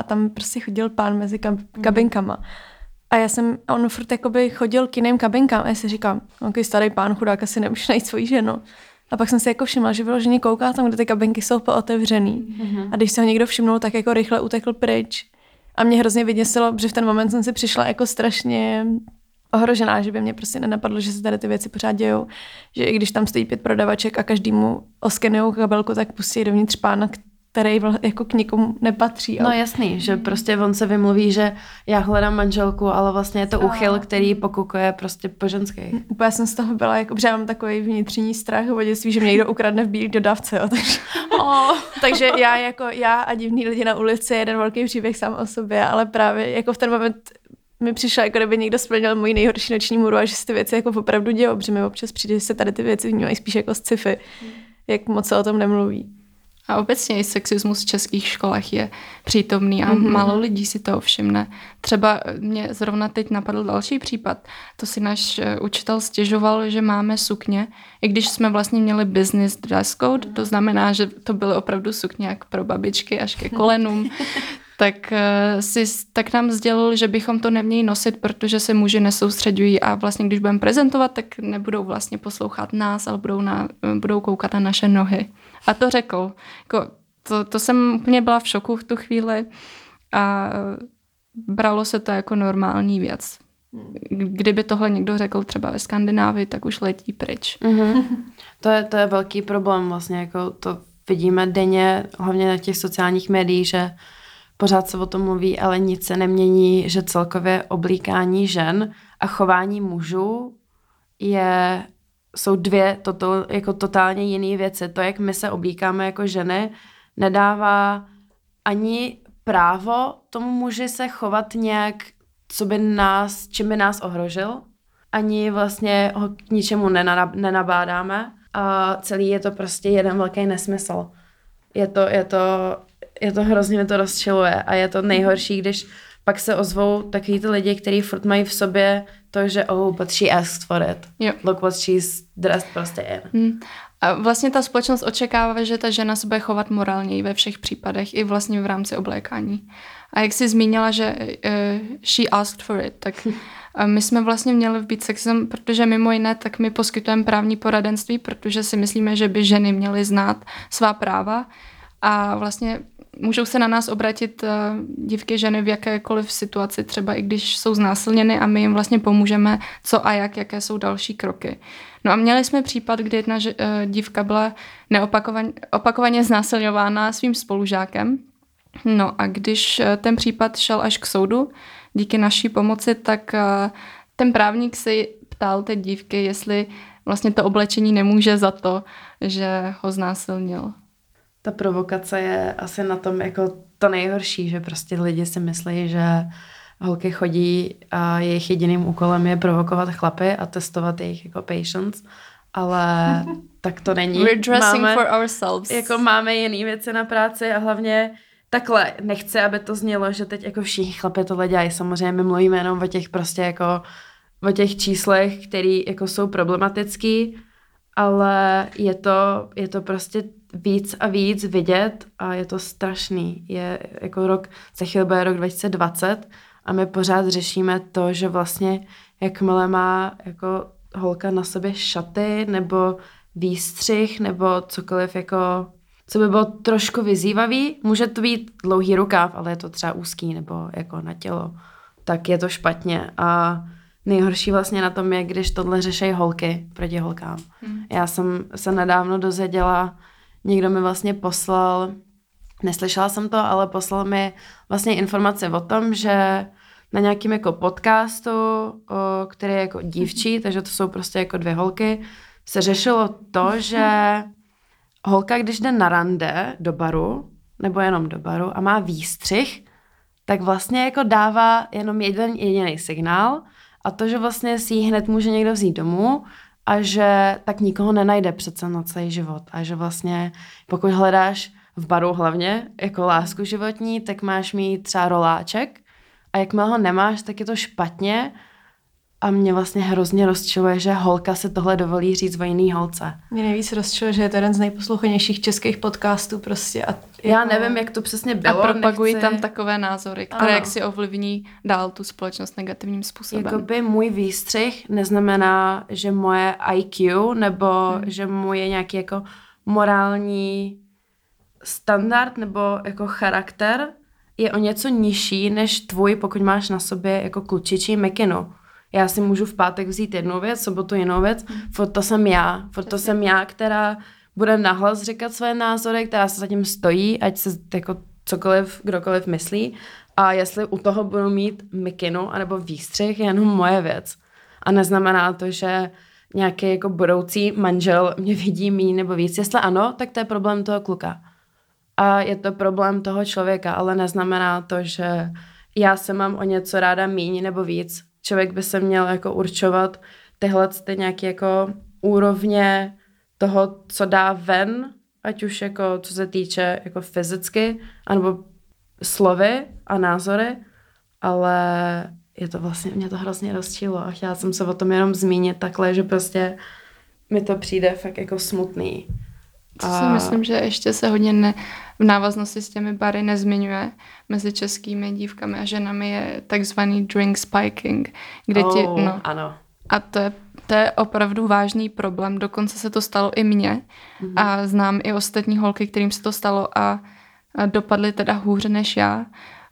a tam prostě chodil pán mezi kab- kabinkama. A já jsem, a on furt jakoby chodil k jiným kabinkám a já si říkám, okay, starý pán chudák asi nemůže najít svoji ženu. A pak jsem si jako všimla, že vyloženě kouká tam, kde ty kabinky jsou pootevřený. Mm-hmm. A když se ho někdo všimnul, tak jako rychle utekl pryč. A mě hrozně vyděsilo, že v ten moment jsem si přišla jako strašně ohrožená, že by mě prostě nenapadlo, že se tady ty věci pořád dějou. Že i když tam stojí pět prodavaček a každému oskenují kabelku, tak pustí dovnitř pána, který jako k nikomu nepatří. No jasný, že prostě on se vymluví, že já hledám manželku, ale vlastně je to uchyl, který pokukuje prostě po ženské. Úplně jsem z toho byla, jako, protože já mám takový vnitřní strach o dětství, že mě někdo ukradne v bílý dodávce, jo, takže, oh. takže já jako já a divní lidi na ulici jeden velký příběh sám o sobě, ale právě jako v ten moment mi přišlo, jako kdyby někdo splnil můj nejhorší noční můru a že si ty věci jako opravdu dějou, protože mi občas přijde, že se tady ty věci vnímají spíš jako sci-fi, jak moc se o tom nemluví. A obecně i sexismus v českých školách je přítomný a mm-hmm. málo lidí si to všimne. Třeba mě zrovna teď napadl další případ. To si náš eh, učitel stěžoval, že máme sukně, i když jsme vlastně měli business dress code, to znamená, že to byly opravdu sukně jak pro babičky až ke kolenům, tak, uh, si, tak nám sdělil, že bychom to neměli nosit, protože se muži nesoustředují a vlastně když budeme prezentovat, tak nebudou vlastně poslouchat nás, ale budou, na, budou koukat na naše nohy. A to řekl. Jako, to, to jsem úplně byla v šoku v tu chvíli a bralo se to jako normální věc. Kdyby tohle někdo řekl třeba ve Skandinávii, tak už letí pryč. Mm-hmm. To, je, to je velký problém vlastně, jako to vidíme denně, hlavně na těch sociálních médiích, že pořád se o tom mluví, ale nic se nemění, že celkově oblíkání žen a chování mužů je, jsou dvě toto, jako totálně jiné věci. To, jak my se oblíkáme jako ženy, nedává ani právo tomu muži se chovat nějak, co by nás, čím by nás ohrožil, ani vlastně ho k ničemu nenabádáme a celý je to prostě jeden velký nesmysl. Je to, je to je to hrozně mě to rozčiluje a je to nejhorší, když pak se ozvou takový ty lidi, kteří furt mají v sobě to, že oh, but she asked for it. Jo. Look what she's dressed prostě in. Hmm. A vlastně ta společnost očekává, že ta žena se bude chovat morálně ve všech případech, i vlastně v rámci oblékání. A jak jsi zmínila, že uh, she asked for it, tak my jsme vlastně měli v být sexem, protože mimo jiné, tak my poskytujeme právní poradenství, protože si myslíme, že by ženy měly znát svá práva a vlastně můžou se na nás obratit uh, dívky, ženy v jakékoliv situaci, třeba i když jsou znásilněny a my jim vlastně pomůžeme, co a jak, jaké jsou další kroky. No a měli jsme případ, kdy jedna uh, dívka byla neopakovaně opakovaně znásilňována svým spolužákem. No a když uh, ten případ šel až k soudu, díky naší pomoci, tak ten právník si ptal té dívky, jestli vlastně to oblečení nemůže za to, že ho znásilnil ta provokace je asi na tom jako to nejhorší, že prostě lidi si myslí, že holky chodí a jejich jediným úkolem je provokovat chlapy a testovat jejich jako patience, ale tak to není. We're dressing máme, for ourselves. Jako máme jiné věci na práci a hlavně takhle nechci, aby to znělo, že teď jako všichni chlapy tohle dělají. Samozřejmě my mluvíme jenom o těch prostě jako o těch číslech, které jako jsou problematický, ale je to, je to prostě víc a víc vidět a je to strašný. Je jako rok, za chvíli bude rok 2020 a my pořád řešíme to, že vlastně jakmile má jako holka na sobě šaty nebo výstřih nebo cokoliv jako co by bylo trošku vyzývavý, může to být dlouhý rukáv, ale je to třeba úzký nebo jako na tělo, tak je to špatně a nejhorší vlastně na tom je, když tohle řeší holky proti holkám. Hmm. Já jsem se nedávno dozvěděla, někdo mi vlastně poslal, neslyšela jsem to, ale poslal mi vlastně informace o tom, že na nějakým jako podcastu, který je jako dívčí, takže to jsou prostě jako dvě holky, se řešilo to, že holka, když jde na rande do baru, nebo jenom do baru a má výstřih, tak vlastně jako dává jenom jeden jediný signál a to, že vlastně si ji hned může někdo vzít domů a že tak nikoho nenajde přece na celý život. A že vlastně pokud hledáš v baru hlavně jako lásku životní, tak máš mít třeba roláček a jakmile ho nemáš, tak je to špatně a mě vlastně hrozně rozčiluje, že holka se tohle dovolí říct o jiný holce. Mě nejvíc rozčiluje, že je to jeden z nejposlouchanějších českých podcastů prostě. A Já nevím, jak to přesně bylo. A propagují nechci... tam takové názory, které ano. jak si ovlivní dál tu společnost negativním způsobem. Jakoby můj výstřih neznamená, že moje IQ nebo hmm. že můj nějaký jako morální standard nebo jako charakter je o něco nižší než tvůj, pokud máš na sobě jako klučičí mikinu. Já si můžu v pátek vzít jednu věc, sobotu jinou věc, hmm. furt to jsem já, furt to jsem já, která bude nahlas říkat své názory, která se zatím stojí, ať se jako cokoliv, kdokoliv myslí. A jestli u toho budu mít mikinu anebo výstřih, je jenom moje věc. A neznamená to, že nějaký jako budoucí manžel mě vidí mý nebo víc. Jestli ano, tak to je problém toho kluka. A je to problém toho člověka, ale neznamená to, že já se mám o něco ráda míň nebo víc. Člověk by se měl jako určovat tyhle ty nějaké jako úrovně toho, co dá ven, ať už jako co se týče jako fyzicky, anebo slovy a názory, ale je to vlastně, mě to hrozně rozčilo a chtěla jsem se o tom jenom zmínit takhle, že prostě mi to přijde fakt jako smutný. Co a... si myslím, že ještě se hodně ne, v návaznosti s těmi bary nezmiňuje mezi českými dívkami a ženami je takzvaný drink spiking, kde oh, ti, no, ano. A to je, to je opravdu vážný problém, dokonce se to stalo i mně mm-hmm. a znám i ostatní holky, kterým se to stalo a, a dopadly teda hůře než já.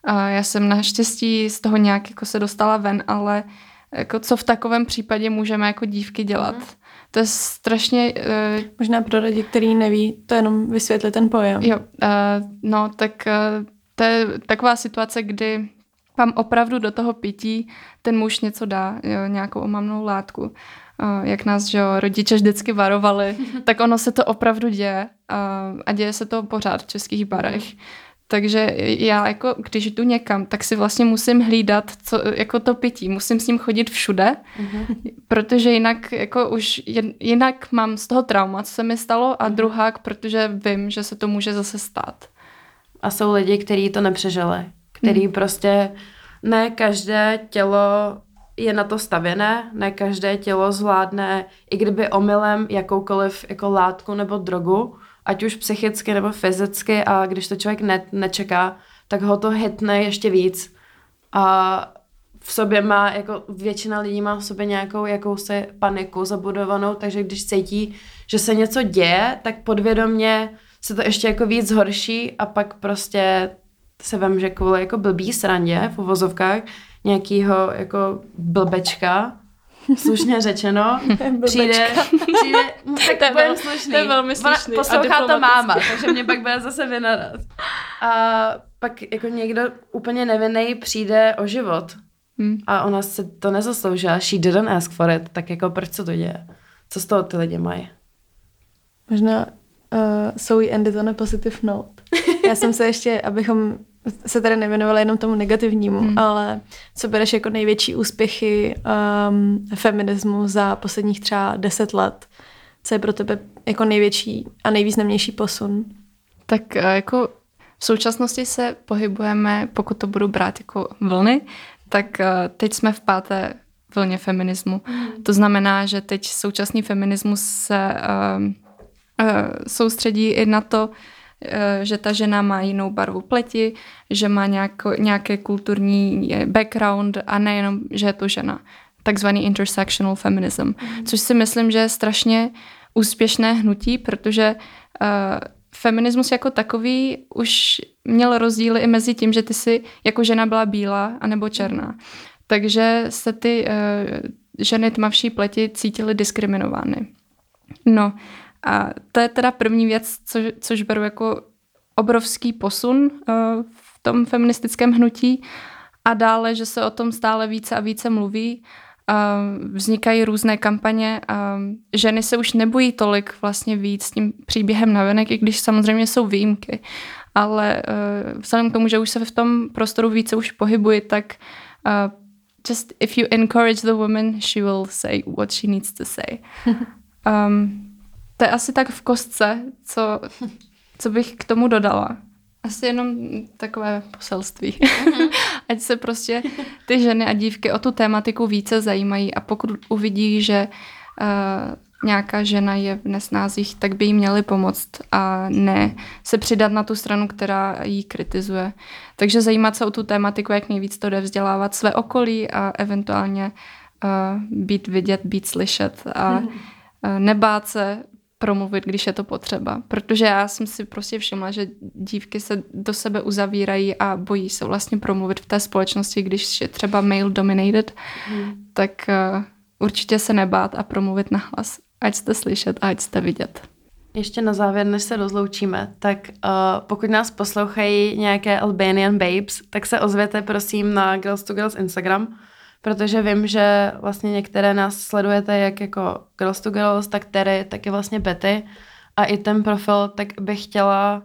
A já jsem naštěstí z toho nějak jako se dostala ven, ale jako co v takovém případě můžeme jako dívky dělat? Mm-hmm. To je strašně... Uh, Možná pro lidi, který neví, to jenom vysvětlit ten pojem. Jo, uh, no tak uh, to je taková situace, kdy vám opravdu do toho pití ten muž něco dá, jo, nějakou omamnou látku. Uh, jak nás že jo, rodiče vždycky varovali, tak ono se to opravdu děje uh, a děje se to pořád v českých barech. Mm. Takže já jako, když jdu někam, tak si vlastně musím hlídat co, jako to pití. Musím s ním chodit všude, uh-huh. protože jinak jako už jinak mám z toho trauma, co se mi stalo a uh-huh. druhák, protože vím, že se to může zase stát. A jsou lidi, kteří to nepřežili, který uh-huh. prostě ne každé tělo je na to stavěné, ne každé tělo zvládne, i kdyby omylem jakoukoliv jako látku nebo drogu, ať už psychicky nebo fyzicky a když to člověk ne, nečeká, tak ho to hitne ještě víc. A v sobě má, jako většina lidí má v sobě nějakou jakousi paniku zabudovanou, takže když cítí, že se něco děje, tak podvědomně se to ještě jako víc zhorší a pak prostě se vem, že kvůli jako blbý srandě v uvozovkách nějakýho jako blbečka slušně řečeno, přijde, přijde tak to je, slušný. To je velmi slušný. Poslouchá to máma, takže mě pak bude zase vynadat. A pak jako někdo úplně nevinný přijde o život. Hmm. A ona se to nezasloužila. She didn't ask for it. Tak jako proč se to děje? Co z toho ty lidi mají? Možná uh, so we ended on a positive note. Já jsem se ještě, abychom se tady nevěnovala jenom tomu negativnímu, hmm. ale co bereš jako největší úspěchy um, feminismu za posledních třeba deset let? Co je pro tebe jako největší a nejvýznamnější posun? Tak eh, jako v současnosti se pohybujeme, pokud to budu brát jako vlny, tak eh, teď jsme v páté vlně feminismu. Mm. To znamená, že teď současný feminismus se uh, uh, soustředí i na to, uh, že ta žena má jinou barvu pleti, že má nějako, nějaké kulturní background a nejenom, že je to žena. Takzvaný intersectional feminism. Mm. Což si myslím, že je strašně úspěšné hnutí, protože uh, feminismus jako takový už měl rozdíly i mezi tím, že ty si jako žena byla bílá anebo černá. Takže se ty uh, ženy tmavší pleti cítily diskriminovány. No a to je teda první věc, co, což beru jako obrovský posun uh, v tom feministickém hnutí. A dále, že se o tom stále více a více mluví vznikají různé kampaně a ženy se už nebojí tolik vlastně víc s tím příběhem navenek, i když samozřejmě jsou výjimky. Ale uh, vzhledem k tomu, že už se v tom prostoru více už pohybuji, tak uh, just if you encourage the woman, she will say what she needs to say. Um, to je asi tak v kostce, co, co bych k tomu dodala. Asi jenom takové poselství. Mm-hmm. Ať se prostě ty ženy a dívky o tu tématiku více zajímají a pokud uvidí, že uh, nějaká žena je v nesnázích, tak by jí měli pomoct a ne se přidat na tu stranu, která jí kritizuje. Takže zajímat se o tu tématiku, jak nejvíc to jde vzdělávat své okolí a eventuálně uh, být vidět, být slyšet a uh, nebát se promluvit, když je to potřeba. Protože já jsem si prostě všimla, že dívky se do sebe uzavírají a bojí se vlastně promluvit v té společnosti, když je třeba male dominated, hmm. tak uh, určitě se nebát a promluvit na hlas. Ať jste slyšet a ať jste vidět. Ještě na závěr, než se rozloučíme, tak uh, pokud nás poslouchají nějaké Albanian babes, tak se ozvěte prosím na Girls to Girls Instagram, protože vím, že vlastně některé nás sledujete jak jako Girls to Girls, tak Terry, tak je vlastně Betty a i ten profil, tak bych chtěla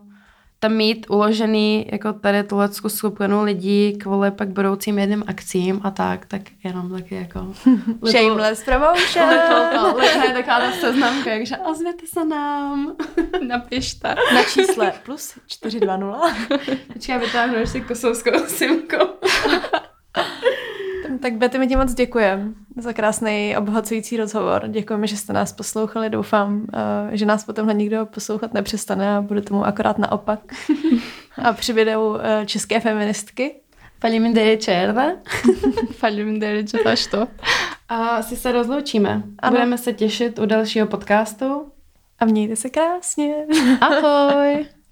tam mít uložený jako tady tuhle skupinu lidí kvůli pak budoucím jedným akcím a tak, tak jenom taky jako... Shameless promotion! Little, little, taková seznamka, takže ozvěte se nám. Napište. Na čísle plus 420. Počkej, vytáhnu ještě kosovskou simku. Tak Betty, my ti moc děkujeme za krásný obohacující rozhovor. Děkujeme, že jste nás poslouchali. Doufám, eh, že nás potom nikdo poslouchat nepřestane a bude tomu akorát naopak. a přibydou eh, české feministky. Falemindeire Falemindeire to. A asi se rozloučíme. Ano. Budeme se těšit u dalšího podcastu. A mějte se krásně. Ahoj.